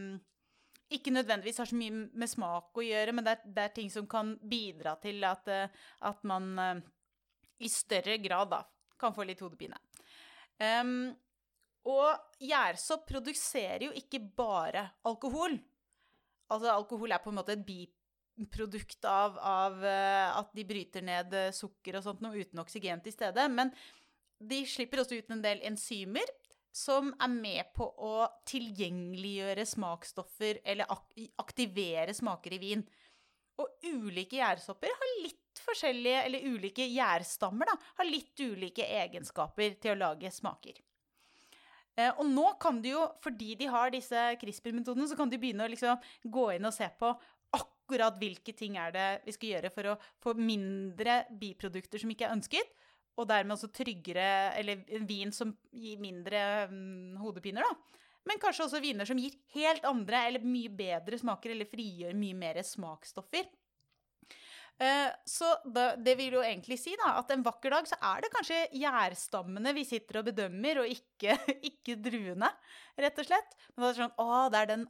ikke nødvendigvis har så mye med smak å gjøre, men det er, det er ting som kan bidra til at, eh, at man uh, i større grad da, kan få litt hodepine. Um, og gjærsopp produserer jo ikke bare alkohol. Altså, alkohol er på en måte et biprodukt av, av uh, at de bryter ned sukker og sånt noe uten oksygen til stede. Men de slipper også ut en del enzymer som er med på å tilgjengeliggjøre smaksstoffer eller ak aktivere smaker i vin. Og ulike gjærsopper har litt forskjellige, eller ulike gjærstammer da, har litt ulike egenskaper til å lage smaker. Eh, og nå kan du jo, fordi de har disse CRISPR-metodene, så kan du begynne å liksom gå inn og se på akkurat hvilke ting er det vi skal gjøre for å få mindre biprodukter som ikke er ønsket, og dermed også tryggere, eller vin som gir mindre um, hodepiner, da. Men kanskje også viner som gir helt andre eller mye bedre smaker, eller frigjør mye mer smaksstoffer. Eh, Så da, det vil jo egentlig si da, at en vakker dag så er det kanskje gjærstammene vi sitter og bedømmer, og ikke, ikke druene, rett og slett. Men det er sånn, å, det er den,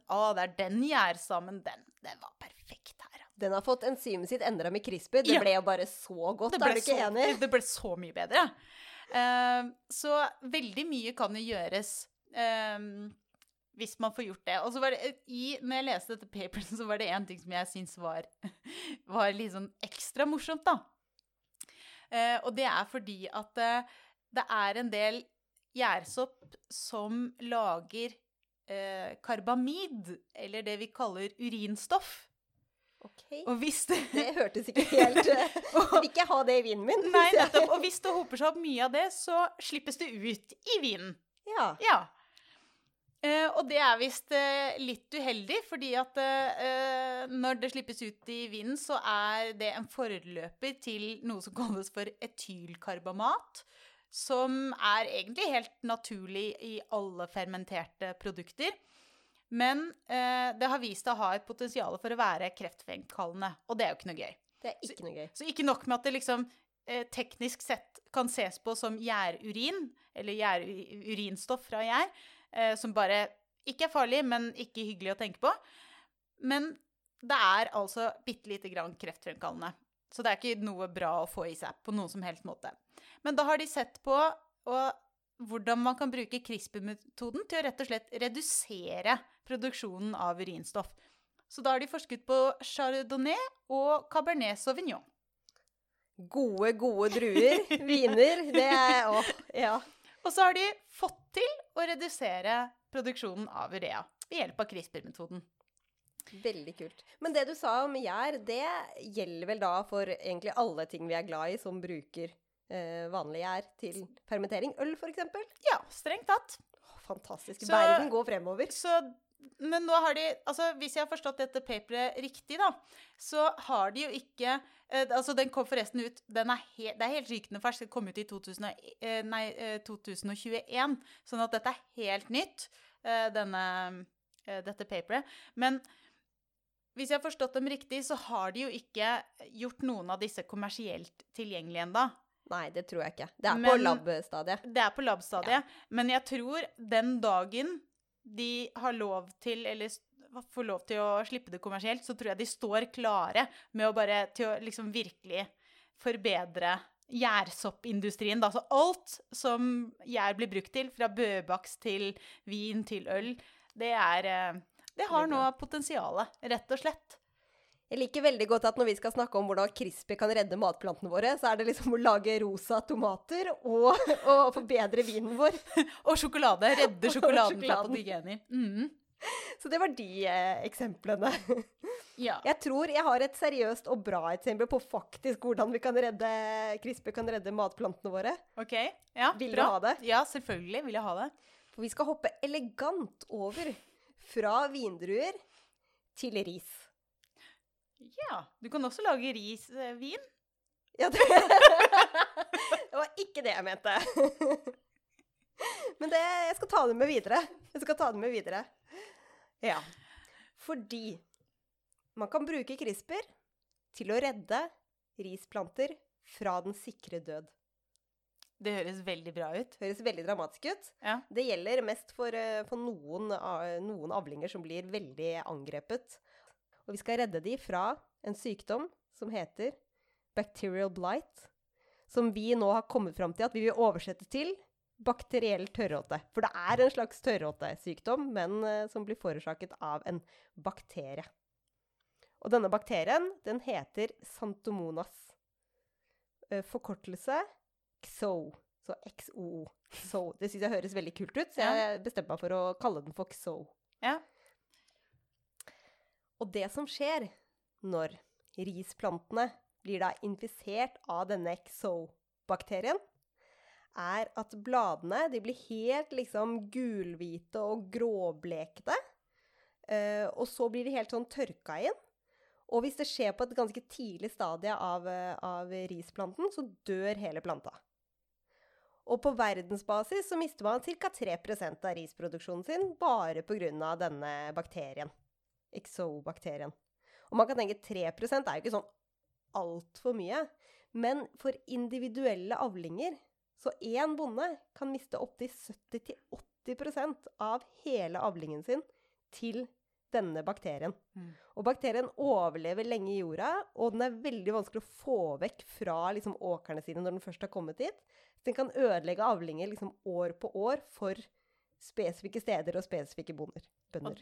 den gjærstammen, den, den var perfekt her. Den har fått enzymet sitt endra med CRISPR. Det Ja. ble jo bare så godt, er du ikke så, enig? det ble så mye bedre. Uh, så veldig mye kan jo gjøres uh, hvis man får gjort det. Og så var det, i, når jeg leste dette paperen, så var det én ting som jeg syns var, var litt sånn ekstra morsomt, da. Uh, og det er fordi at eh, det er en del gjærsopp som lager eh, karbamid, eller det vi kaller urinstoff. Ok. Og hvis det, Det hørtes ikke helt og, vil ikke ha det i vinen min. Nei, nettopp. Og hvis det hoper seg opp mye av det, så slippes det ut i vinen. Ja. Ja. Eh, og det er visst eh, litt uheldig, fordi at eh, når det slippes ut i vinen, så er det en forløper til noe som kalles for etylkarbamat. Som er egentlig helt naturlig i alle fermenterte produkter. Men eh, det har vist seg å ha et potensial for å være kreftfremkallende, og det er jo ikke noe gøy. Det er ikke noe gøy. Så ikke nok med at det liksom eh, teknisk sett kan ses på som gjærurin, eller gjærurinstoff fra gjær, eh, som bare ikke er farlig, men ikke hyggelig å tenke på. Men det er altså bitte lite grann kreftfremkallende. Så det er ikke noe bra å få i seg på noen som helst måte. Men da har de sett på og, hvordan man kan bruke CRISPR-metoden til å rett og slett redusere produksjonen av urinstoff. Så da har de forsket på chardonnay og cabernet sauvignon. Gode, gode druer. Viner. Det er Å, ja. Og så har de fått til å redusere produksjonen av urea ved hjelp av CRISPR-metoden. Veldig kult. Men det du sa om gjær, det gjelder vel da for egentlig alle ting vi er glad i som bruker eh, vanlig gjær til fermentering? Øl, eksempel? Ja, strengt tatt. Fantastisk. Så- Verden går fremover. Så, men nå har de Altså, hvis jeg har forstått dette paperet riktig, da, så har de jo ikke eh, Altså, den kom forresten ut den er he, Det er helt rykende fersk. Den kom ut i 2000, eh, nei, eh, 2021. Sånn at dette er helt nytt, eh, denne, eh, dette paperet. Men hvis jeg har forstått dem riktig, så har de jo ikke gjort noen av disse kommersielt tilgjengelige ennå. Nei, det tror jeg ikke. Det er på Men- lab-stadiet. Det er på lab-stadiet. Men jeg tror den dagen de har lov til, eller får lov til å slippe det kommersielt, så tror jeg de står klare med å bare til å liksom virkelig forbedre gjærsoppindustrien. Da. Så alt som gjær blir brukt til, fra bøbaks til vin til øl, det er eh, Det har nå potensialet, rett og slett. Jeg liker veldig godt at når vi skal snakke om hvordan CRISPR kan redde matplantene våre, så er det liksom å lage rosa tomater og, og forbedre vinen vår. Og sjokolade. Redde sjokoladen fra patigeni. Mm. Så det var de eh, eksemplene. Ja. Jeg tror jeg har et seriøst og bra eksempel på faktisk hvordan vi kan redde, CRISPR kan redde matplantene våre. OK. Ja, Vil du ha det? Ja, selvfølgelig vil jeg ha det. For vi skal hoppe elegant over fra vindruer til ris. Ja. Du kan også lage risvin. Ja, det, det var ikke det jeg mente. Men det, jeg skal ta det med videre. Jeg skal ta det med videre. Ja. Fordi man kan bruke CRISPR til å redde risplanter fra den sikre død. Det høres veldig bra ut. Høres veldig dramatisk ut. Ja. Det gjelder mest for, eh, for noen, noen avlinger som blir veldig angrepet. Og vi skal redde de fra en sykdom som heter bacterial blight, som vi nå har kommet fram til at vi vil oversette til bakteriell tørråte. For det er en slags tørråtesykdom, men eh, som blir forårsaket av en bakterie. Og denne bakterien, den heter Santomonas. Eh, Forkortelse XO. Så XOO. XO. Det syns jeg høres veldig kult ut, så jeg bestemte meg for å kalle den for XO. Ja. Og det som skjer når risplantene blir da infisert av denne XO-bakterien, er at bladene de blir helt liksom gulhvite og gråblekte. Eh, og så blir de helt sånn tørka inn. Og hvis det skjer på et ganske tidlig stadie av, eh, av risplanten, så dør hele planta. Og på verdensbasis så mister man ca. 3 av risproduksjonen sin bare pga. denne bakterien. XO-bakterien. Og man kan tenke 3% er jo ikke sånn altfor mye. Men for individuelle avlinger, så én bonde kan miste opptil 70-80% av hele avlingen sin til denne bakterien. Mm. Og bakterien overlever lenge i jorda, og den er veldig vanskelig å få vekk fra liksom, åkrene sine når den først har kommet dit. Så den kan ødelegge avlinger liksom, år på år for spesifikke steder og spesifikke bonder, bønder.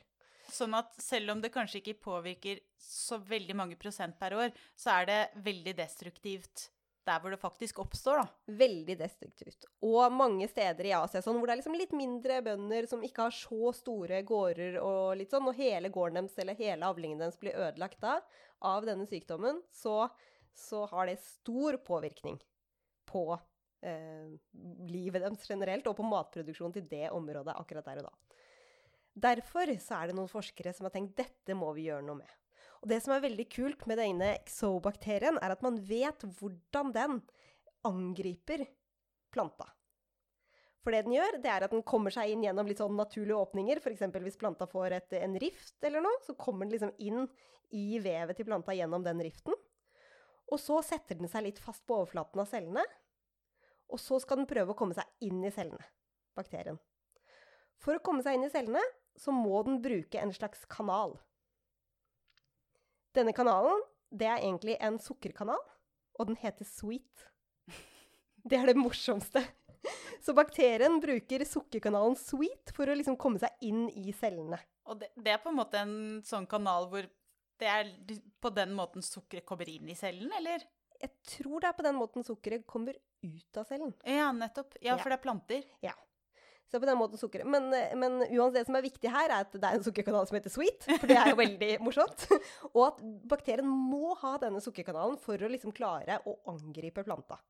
Sånn at selv om det kanskje ikke påvirker så veldig mange prosent per år, så er det veldig destruktivt der hvor det faktisk oppstår, da. Veldig destruktivt. Og mange steder i Asia sånn, hvor det er liksom litt mindre bønder som ikke har så store gårder, og litt sånn, og hele gården deres eller hele avlingen deres blir ødelagt da, av denne sykdommen, så, så har det stor påvirkning på eh, livet deres generelt, og på matproduksjonen til det området akkurat der og da. Derfor er det noen forskere som har tenkt dette må vi gjøre noe med. Og det som er veldig kult med denne exobakterien, er at man vet hvordan den angriper planta. For det den gjør, det er at den kommer seg inn gjennom litt sånn naturlige åpninger. F.eks. hvis planta får et, en rift eller noe, så kommer den liksom inn i vevet til planta gjennom den riften. Og så setter den seg litt fast på overflaten av cellene. Og så skal den prøve å komme seg inn i cellene, bakterien. For å komme seg inn i cellene, så må den bruke en slags kanal. Denne kanalen, det er egentlig en sukkerkanal, og den heter Sweet. Det er det morsomste. Så bakterien bruker sukkerkanalen Sweet for å liksom komme seg inn i cellene. Og det, det, er på en måte en sånn kanal hvor det er på den måten sukkeret kommer inn i cellen, eller? Jeg tror det er på den måten sukkeret kommer ut av cellen. Ja, nettopp. Ja, for det er planter. Ja. Så på den måten sukkeret. Men, men uansett, det som er viktig her, er at det er en sukkerkanal som heter Sweet. For det er jo veldig morsomt. Og at bakterien må ha denne sukkerkanalen for å liksom klare å angripe planta.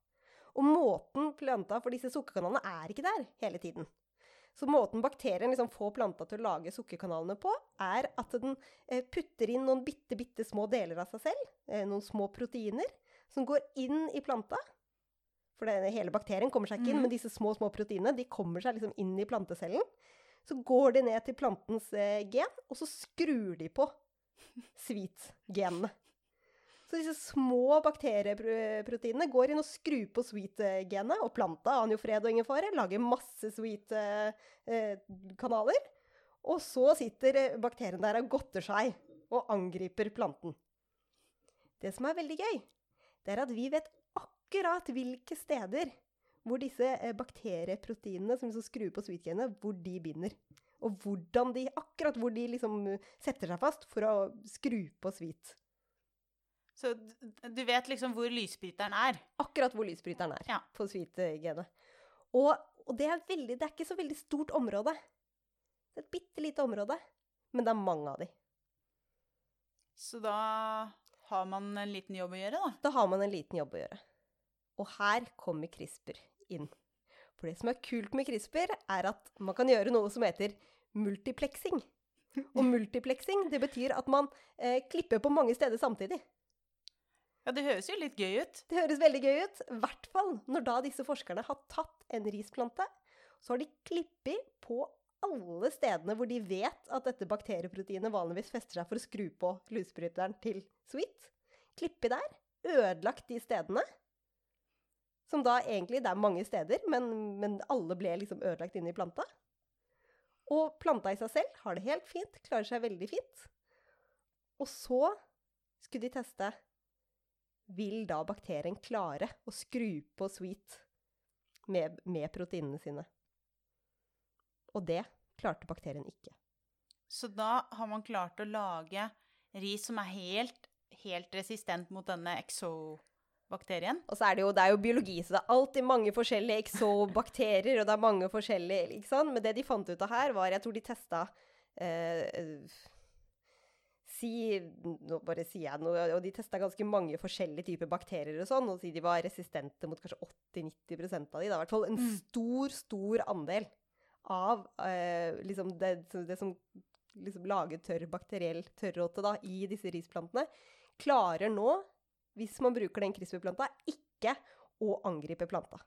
Og måten planta for disse sukkerkanalene er ikke der hele tiden. Så måten bakterien liksom får planta til å lage sukkerkanalene på, er at den eh, putter inn noen bitte, bitte små deler av seg selv, eh, noen små proteiner, som går inn i planta. For det, hele bakterien kommer seg ikke inn, mm. men disse små små proteinene de kommer seg liksom inn i plantecellen. Så går de ned til plantens eh, gen, og så skrur de på sweet-genene. Så disse små bakterieproteinene går inn og skrur på sweet-genet, og planta aner jo fred og ingen fare, lager masse sweet-kanaler. og så sitter eh, bakterien der og godter seg og angriper planten. Det som er veldig gøy, det er at vi vet akkurat hvilke steder hvor disse eh, bakterieproteinene som liksom skrur på sweet-genet, hvor de binder. Og hvordan de, akkurat hvor de liksom setter seg fast for å skru på sweet. Så du vet liksom hvor lysbryteren er. Akkurat hvor lysbryteren er Ja. på sweet-genet. Og, og det, er veldig, det er ikke så veldig stort område. Det er et bitte lite område, men det er mange av de. Så da har man en liten jobb å gjøre, da. Da har man en liten jobb å gjøre. Og her kommer CRISPR inn. For det som er kult med CRISPR, er at man kan gjøre noe som heter multiplexing. Og multiplexing, det betyr at man eh, klipper på mange steder samtidig. Ja, det høres jo litt gøy ut. Det høres veldig gøy ut, i hvert fall når da disse forskerne har tatt en risplante, så har de klippet på alle stedene hvor de vet at dette bakterieproteinet vanligvis fester seg for å skru på lusebryteren til sweet. Klippet der, ødelagt de stedene. Som da egentlig, det er mange steder, men, men alle ble liksom ødelagt inni planta. Og planta i seg selv har det helt fint, klarer seg veldig fint. Og så skulle de teste vil da bakterien klare å skru på sweet med, med proteinene sine. Og det klarte bakterien ikke. Så da har man klart å lage ris som er helt, helt resistent mot denne exo-bakterien. Og så er det jo, det er jo biologi, så det er alltid mange forskjellige exobakterier, og det er mange forskjellige, ikke sant? Men det de fant ut av her, var Jeg tror de testa eh, Si Nå bare sier jeg noe, og de testa ganske mange forskjellige typer bakterier og sånn, og si de var resistente mot kanskje 80-90% av de. Det er i hvert fall en Mm. stor, stor andel av eh, liksom det, det som liksom lager tørr bakteriell tørråte da, i disse risplantene, klarer nå, hvis man bruker den CRISPR-planta, ikke å angripe planta.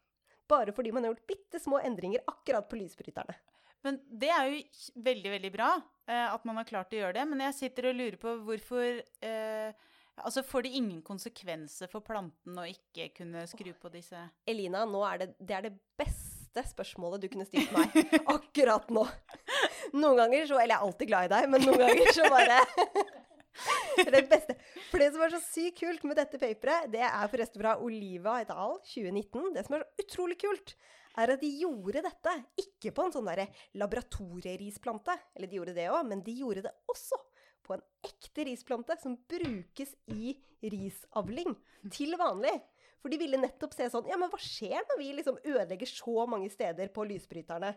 Bare fordi man har gjort bitte små endringer akkurat på lysbryterne. Men det er jo veldig, veldig bra eh, at man har klart å gjøre det. Men jeg sitter og lurer på hvorfor eh, Altså, får det ingen konsekvenser for planten å ikke kunne skru på disse Elina, nå er det, det er det beste spørsmålet du kunne stilt meg akkurat nå. Noen ganger så Eller jeg er alltid glad i deg, men noen ganger så bare Det beste. For det som er så sykt kult med dette paperet, det er forresten fra Oliva et al. 2019. Det som er så utrolig kult, er at de gjorde dette ikke på en sånn derre laboratorierisplante, Eller de gjorde det òg, men de gjorde det også på en ekte risplante som brukes i risavling til vanlig. For de ville nettopp se sånn Ja, men hva skjer når vi liksom ødelegger så mange steder på lysbryterne?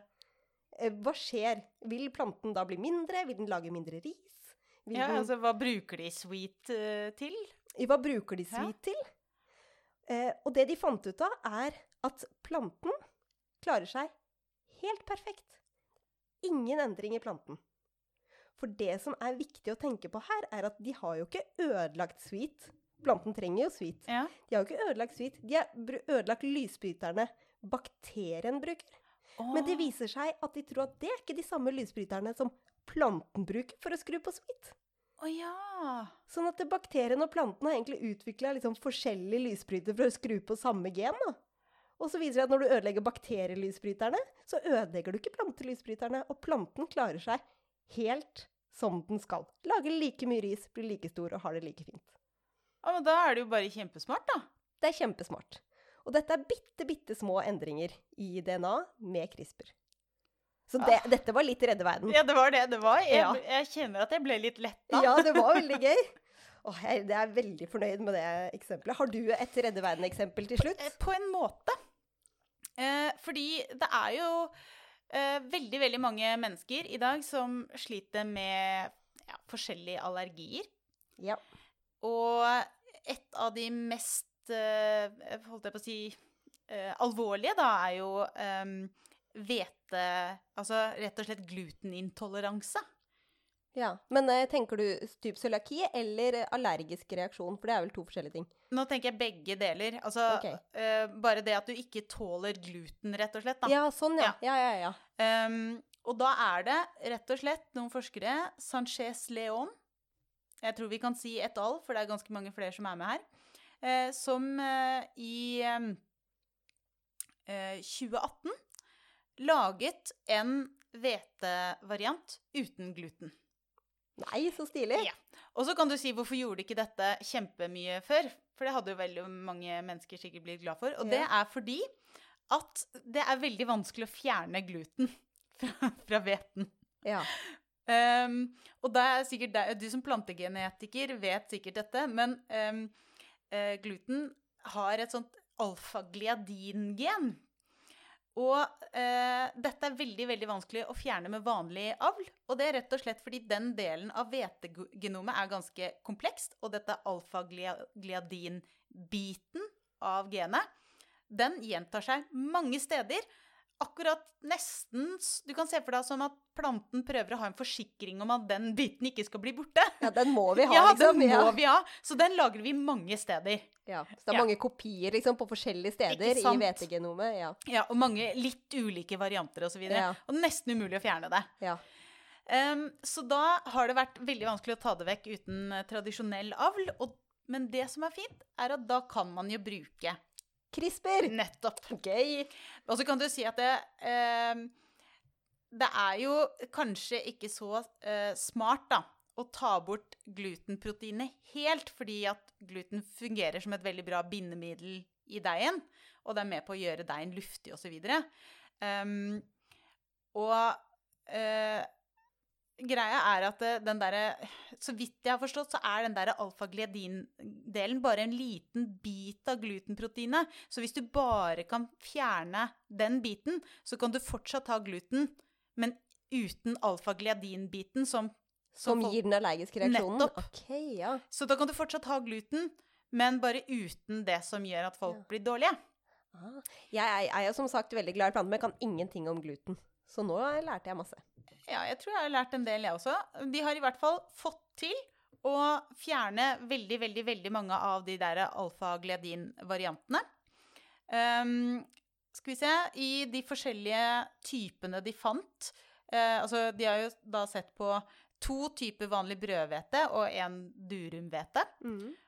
Eh, Hva skjer? Vil planten da bli mindre? Vil den lage mindre ris? Ja, altså, hva bruker de sweet uh, til? Hva bruker de Ja. til? Eh, og det de fant ut av, er at planten klarer seg helt perfekt. Ingen endring i planten. For det som er viktig å tenke på her, er at de har jo ikke ødelagt sweet. Planten trenger jo sweet. Ja. De har jo ikke ødelagt sweet. De har ødelagt lysbryterne bakterien bruker. Men det viser seg at de tror at det er ikke de samme lysbryterne som planten bruker for å skru på sweet. Å ja. Sånn at bakteriene og plantene har egentlig utvikla liksom forskjellige lysbrytere for å skru på samme gen. da. Og så viser det at når du ødelegger bakterielysbryterne, så ødelegger du ikke plantelysbryterne. Og planten klarer seg helt som den skal. Lager like mye ris, blir like stor og har det like fint. ja. Men da er det jo bare kjempesmart, da. Det er kjempesmart. Og dette er bitte, bitte små endringer i DNA med CRISPR. Så det, dette var litt redde verden. Ja, det var det det var. Jeg, Ja. jeg kjenner at jeg ble litt letta. Ja, det var veldig gøy. Åh, jeg, jeg er veldig fornøyd med det eksempelet. Har du et redde verden-eksempel til slutt? På, På en måte. Eh, fordi det er jo eh, veldig, veldig mange mennesker i dag som sliter med ja, forskjellige allergier. Ja. Og et av de mest eh, holdt jeg på å si eh, alvorlige, da, er jo eh, hvete Altså rett og slett glutenintoleranse. ja. Men eh, tenker du typ cøliaki eller allergisk reaksjon? For det er vel to forskjellige ting. Nå tenker jeg begge deler. Altså okay. uh, bare det at du ikke tåler gluten, rett og slett. Da. Ja, sånn, ja. Ja, ja, ja. Ehm, og da er det rett og slett noen forskere, Sanchez Leon Jeg tror vi kan si et al, for det er ganske mange flere som er med her. Uh, som uh, i ehm, eh, 2018 laget en hvetevariant uten gluten. Nei, så stilig. Ja. Og så kan du si hvorfor gjorde de ikke dette kjempemye før? For det hadde jo veldig mange mennesker sikkert blitt glad for. Og det er fordi at det er veldig vanskelig å fjerne gluten fra, fra hveten. Ja. Um, og det er sikkert det, Du som plantegenetiker vet sikkert dette, men um, uh, gluten har et sånt alfagliadin-gen. Og eh, dette er veldig veldig vanskelig å fjerne med vanlig avl. Og det er rett og slett fordi den delen av hvetegenomet er ganske komplekst. Og dette alfagliadin-biten av genet, den gjentar seg mange steder. Akkurat nesten Du kan se for deg som at planten prøver å ha en forsikring om at den biten ikke skal bli borte. ja, den må vi ha, liksom. ja, liksom. den må vi ha. Så den lager vi mange steder. Ja. Så det er Ja. mange kopier liksom, på forskjellige steder i hvetegenomet. Ja. Ja, Og mange litt ulike varianter osv. Og, så Ja. og nesten umulig å fjerne det. Ja. Um, så da har det vært veldig vanskelig å ta det vekk uten eh, tradisjonell avl. Og, men det som er fint, er at da kan man jo bruke CRISPR! nettopp Gøy! Og så kan du si at det um, Det er jo kanskje ikke så uh, smart, da, å ta bort glutenproteinet helt, fordi at gluten fungerer som et veldig bra bindemiddel i deigen, og det er med på å gjøre deigen luftig osv. Um, og uh, greia er at eh, den derre Så vidt jeg har forstått, så er den der alfagliadin-delen bare en liten bit av glutenproteinet. Så hvis du bare kan fjerne den biten, så kan du fortsatt ha gluten, men uten alfagliadin-biten som Som gir den allergiske reaksjonen? Nettopp. Okay, ja. Så da kan du fortsatt ha gluten, men bare uten det som gjør at folk Ja. blir dårlige. Ah. Jeg er, jo som sagt veldig glad i planter, men jeg kan ingenting om gluten. Så nå lærte jeg masse. Ja, jeg tror jeg har lært en del, jeg også. De har i hvert fall fått til å fjerne veldig, veldig, veldig mange av de der alfa-gledin-variantene. Um, skal vi se I de forskjellige typene de fant uh, Altså, de har jo da sett på to typer vanlig brødhvete og en durumhvete.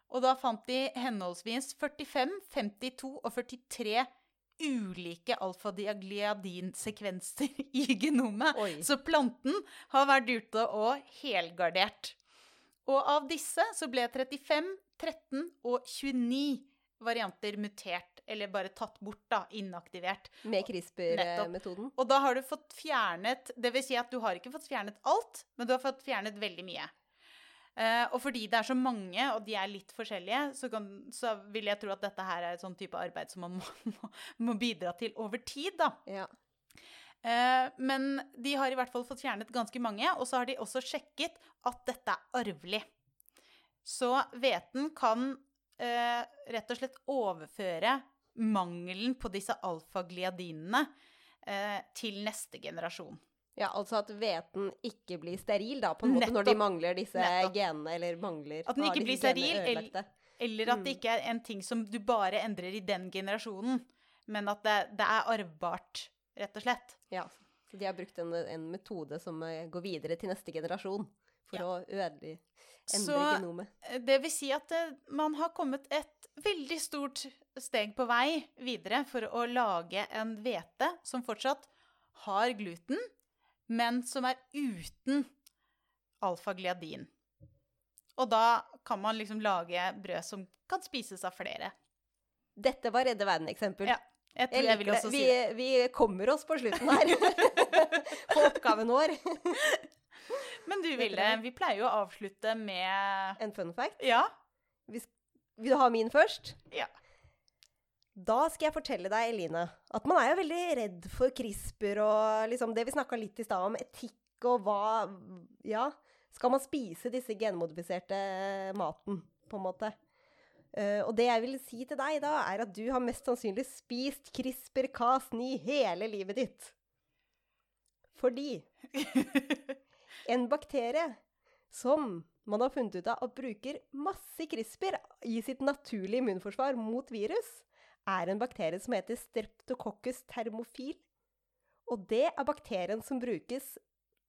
Og da fant de henholdsvis 45, 52 og 43 ulike alfa-diagliadin-sekvenser i genomet. Oi. Så planten har vært ute og helgardert. Og av disse så ble 35, 13 og 29 varianter mutert, eller bare tatt bort, da, inaktivert. Med CRISPR-metoden. Og da har du fått fjernet Det vil si at du har ikke fått fjernet alt, men du har fått fjernet veldig mye. Uh, og fordi det er så mange, og de er litt forskjellige, så, kan, så vil jeg tro at dette her er et sånn type arbeid som man må, må, må bidra til over tid, da. Ja. Uh, men de har i hvert fall fått fjernet ganske mange, og så har de også sjekket at dette er arvelig. Så hveten kan eh, rett og slett overføre mangelen på disse alfagliadinene eh, til neste generasjon. ja, altså at hveten ikke blir steril, da, på en måte, når de mangler disse Nettopp. genene, eller mangler At den ikke blir steril, eller- Eller at det Mm. ikke er en ting som du bare endrer i den generasjonen, men at det, det er arvbart, rett og slett. Ja, så de har brukt en, en metode som eh, går videre til neste generasjon, for Ja. å ødelegge endre Så genomet. det vil si at eh, man har kommet et veldig stort steg på vei videre for å lage en hvete som fortsatt har gluten, men som er uten alfagliadin. Og da kan man liksom lage brød som kan spises av flere. Dette var Redde Verden-eksempel. Ja, Jeg tror Jeg jeg, vil også det. Vi, vi kommer oss på slutten her. på oppgaven vår. Men du, Vilde, Ville, vi pleier jo å avslutte med En fun fact. Ja. Vil du ha min først? Ja. Da skal jeg fortelle deg, Eline, at man er jo veldig redd for CRISPR og liksom det vi snakka litt i stad om, etikk og hva Ja, skal man spise disse genmodifiserte maten, på en måte? Uh, og det jeg vil si til deg da, er at du har mest sannsynlig spist CRISPR-Cas9 hele livet ditt. Fordi en bakterie som man har funnet ut av at bruker masse CRISPR i sitt naturlige immunforsvar mot virus, er en bakterie som heter Streptococcus thermofil. Og det er bakterien som brukes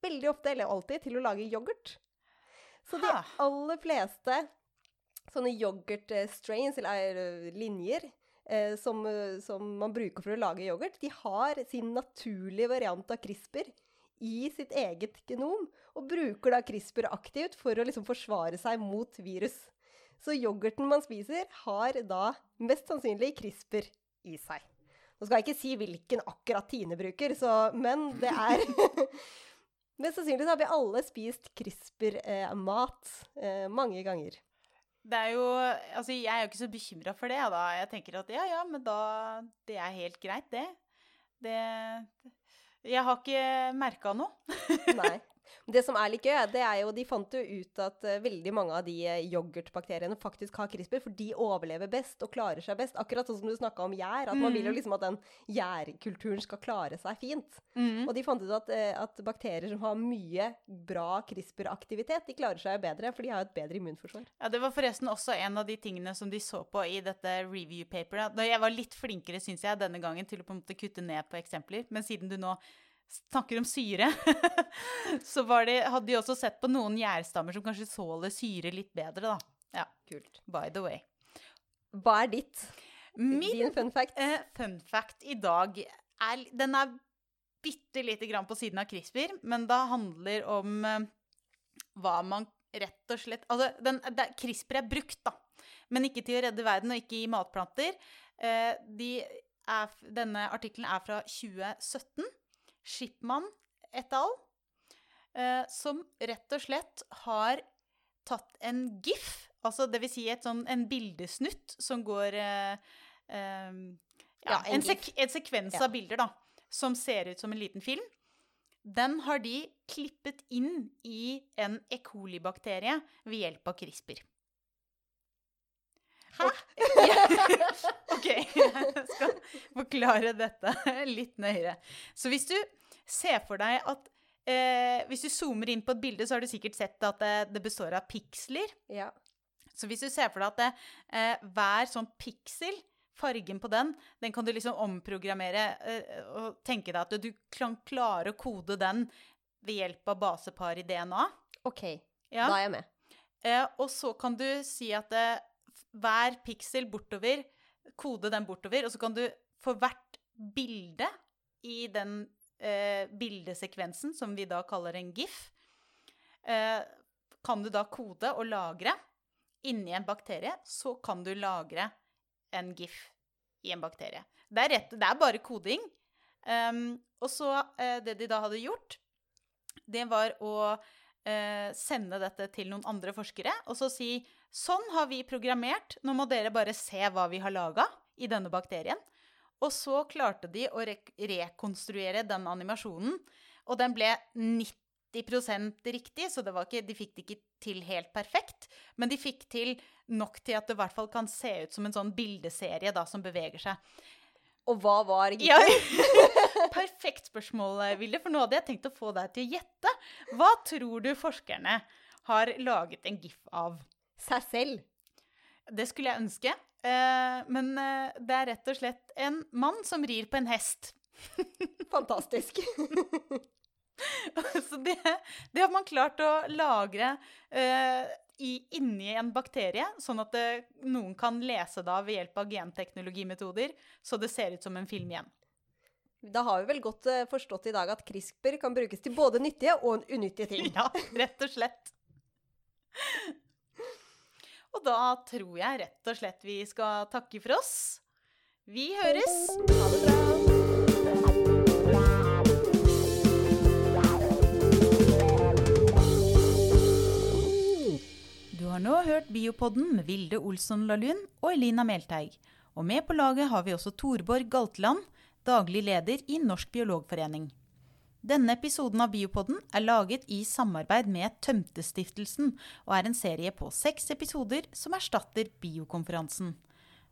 veldig ofte, eller alltid, til å lage yoghurt. Så de aller fleste sånne yoghurt-strains, eller eh, linjer, eh, som, eh, som man bruker for å lage yoghurt, de har sin naturlige variant av CRISPR i sitt eget genom, og bruker da CRISPR aktivt for å liksom forsvare seg mot virus. Så yoghurten man spiser, har da mest sannsynlig CRISPR i seg. Nå skal jeg ikke si hvilken akkurat Tine bruker, så, men det er Mest sannsynlig så har vi alle spist CRISPR-mat eh, mange ganger. Det er jo Altså, jeg er jo ikke så bekymra for det, da. Jeg tenker at ja, ja, men da Det er helt greit, det. Det Jeg har ikke merka noe. Nei. Det som er litt gøy, det er jo De fant jo ut at eh, veldig mange av de eh, yoghurtbakteriene faktisk har CRISPR, for de overlever best og klarer seg best. Akkurat sånn som du snakka om gjær. At man vil jo Mm. liksom at den gjærkulturen skal klare seg fint. Mm. Og de fant ut at, eh, at bakterier som har mye bra CRISPR-aktivitet, de klarer seg bedre, for de har et bedre immunforsvar. Ja, Det var forresten også en av de tingene som de så på i dette review-paperet. Jeg var litt flinkere, syns jeg, denne gangen til å på en måte kutte ned på eksempler. Men siden du nå snakker om syre, så var det, hadde de også sett på noen gjærstammer som kanskje såler syre litt bedre, da. Ja, Kult. by the way. Hva er ditt? Min Din fun fact? Uh, fun fact i dag er Den er bitte lite grann på siden av CRISPR, men det handler om uh, hva man rett og slett Altså, den, det, CRISPR er brukt, da. Men ikke til å redde verden, og ikke i matplanter. Uh, de er, denne artikkelen er fra 2017. Shipman et al. Eh, som rett og slett har tatt en GIF, altså det vil si et sånn, en bildesnutt som går eh, eh, ja, en sek en sekvens av bilder, da, som ser ut som en liten film. Den har de klippet inn i en E. coli-bakterie ved hjelp av CRISPR. Hæ? OK, jeg skal forklare dette litt nøyere. Så hvis du ser for deg at eh, Hvis du zoomer inn på et bilde, så har du sikkert sett at det, det består av piksler. Ja. Så hvis du ser for deg at det, eh, hver sånn piksel, fargen på den, den kan du liksom omprogrammere eh, og tenke deg at du kan klare å kode den ved hjelp av basepar i DNA. OK, Ja. da er jeg med. Eh, og så kan du si at eh, f- hver piksel bortover, kode den bortover, og så kan du for hvert bilde i den eh, bildesekvensen som vi da kaller en GIF, eh, kan du da kode og lagre inni en bakterie, så kan du lagre en GIF i en bakterie. Det er, rett, det er bare koding. Um, og så eh, det de da hadde gjort, det var å eh, sende dette til noen andre forskere og så si Sånn har vi programmert, nå må dere bare se hva vi har laga i denne bakterien. Og så klarte de å re rekonstruere den animasjonen, og den ble 90% riktig, så ikke, de fikk det ikke til helt perfekt. Men de fikk til nok til at det i hvert fall kan se ut som en sånn bildeserie da, som beveger seg. Og hva var gitt? Ja, perfekt spørsmål, Vilde, for nå hadde jeg tenkt å få deg til å gjette. Hva tror du forskerne har laget en gif av? Seg selv. Det skulle jeg ønske. Eh, men eh, det er rett og slett en mann som rir på en hest. Fantastisk. Så det, det, har man klart å lagre uh, i, inni en bakterie, sånn at det, noen kan lese da ved hjelp av genteknologimetoder, så det ser ut som en film igjen. Da har vi vel godt forstått i dag at CRISPR kan brukes til både nyttige og unyttige ting. Ja, rett og slett. Og da tror jeg rett og slett vi skal takke for oss. Vi høres. Ha det bra. Du har nå hørt Biopodden med Vilde Olsson Lahlund og Elina Melteig. Og med på laget har vi også Torborg Galtland, daglig leder i Norsk biologforening. Denne episoden av Biopodden er laget i samarbeid med Tømtestiftelsen og er en serie på seks episoder som erstatter Biokonferansen.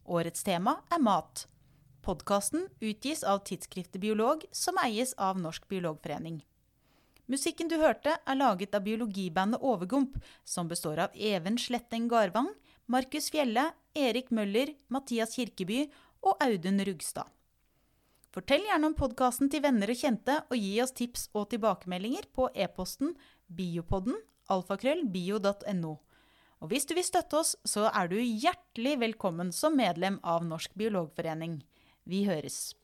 Årets tema er mat. Podkasten utgis av tidsskriftet Biolog, som eies av Norsk biologforening. Musikken du hørte, er laget av biologibandet Overgump, som består av Even Sletteng Garvang, Markus Fjelle, Erik Møller, Mathias Kirkeby og Audun Rugstad. Fortell gjerne om podkasten til venner og kjente, og gi oss tips og tilbakemeldinger på e-posten biopodden alfakrøllbio.no. Og hvis du vil støtte oss, så er du hjertelig velkommen som medlem av Norsk biologforening. Vi høres.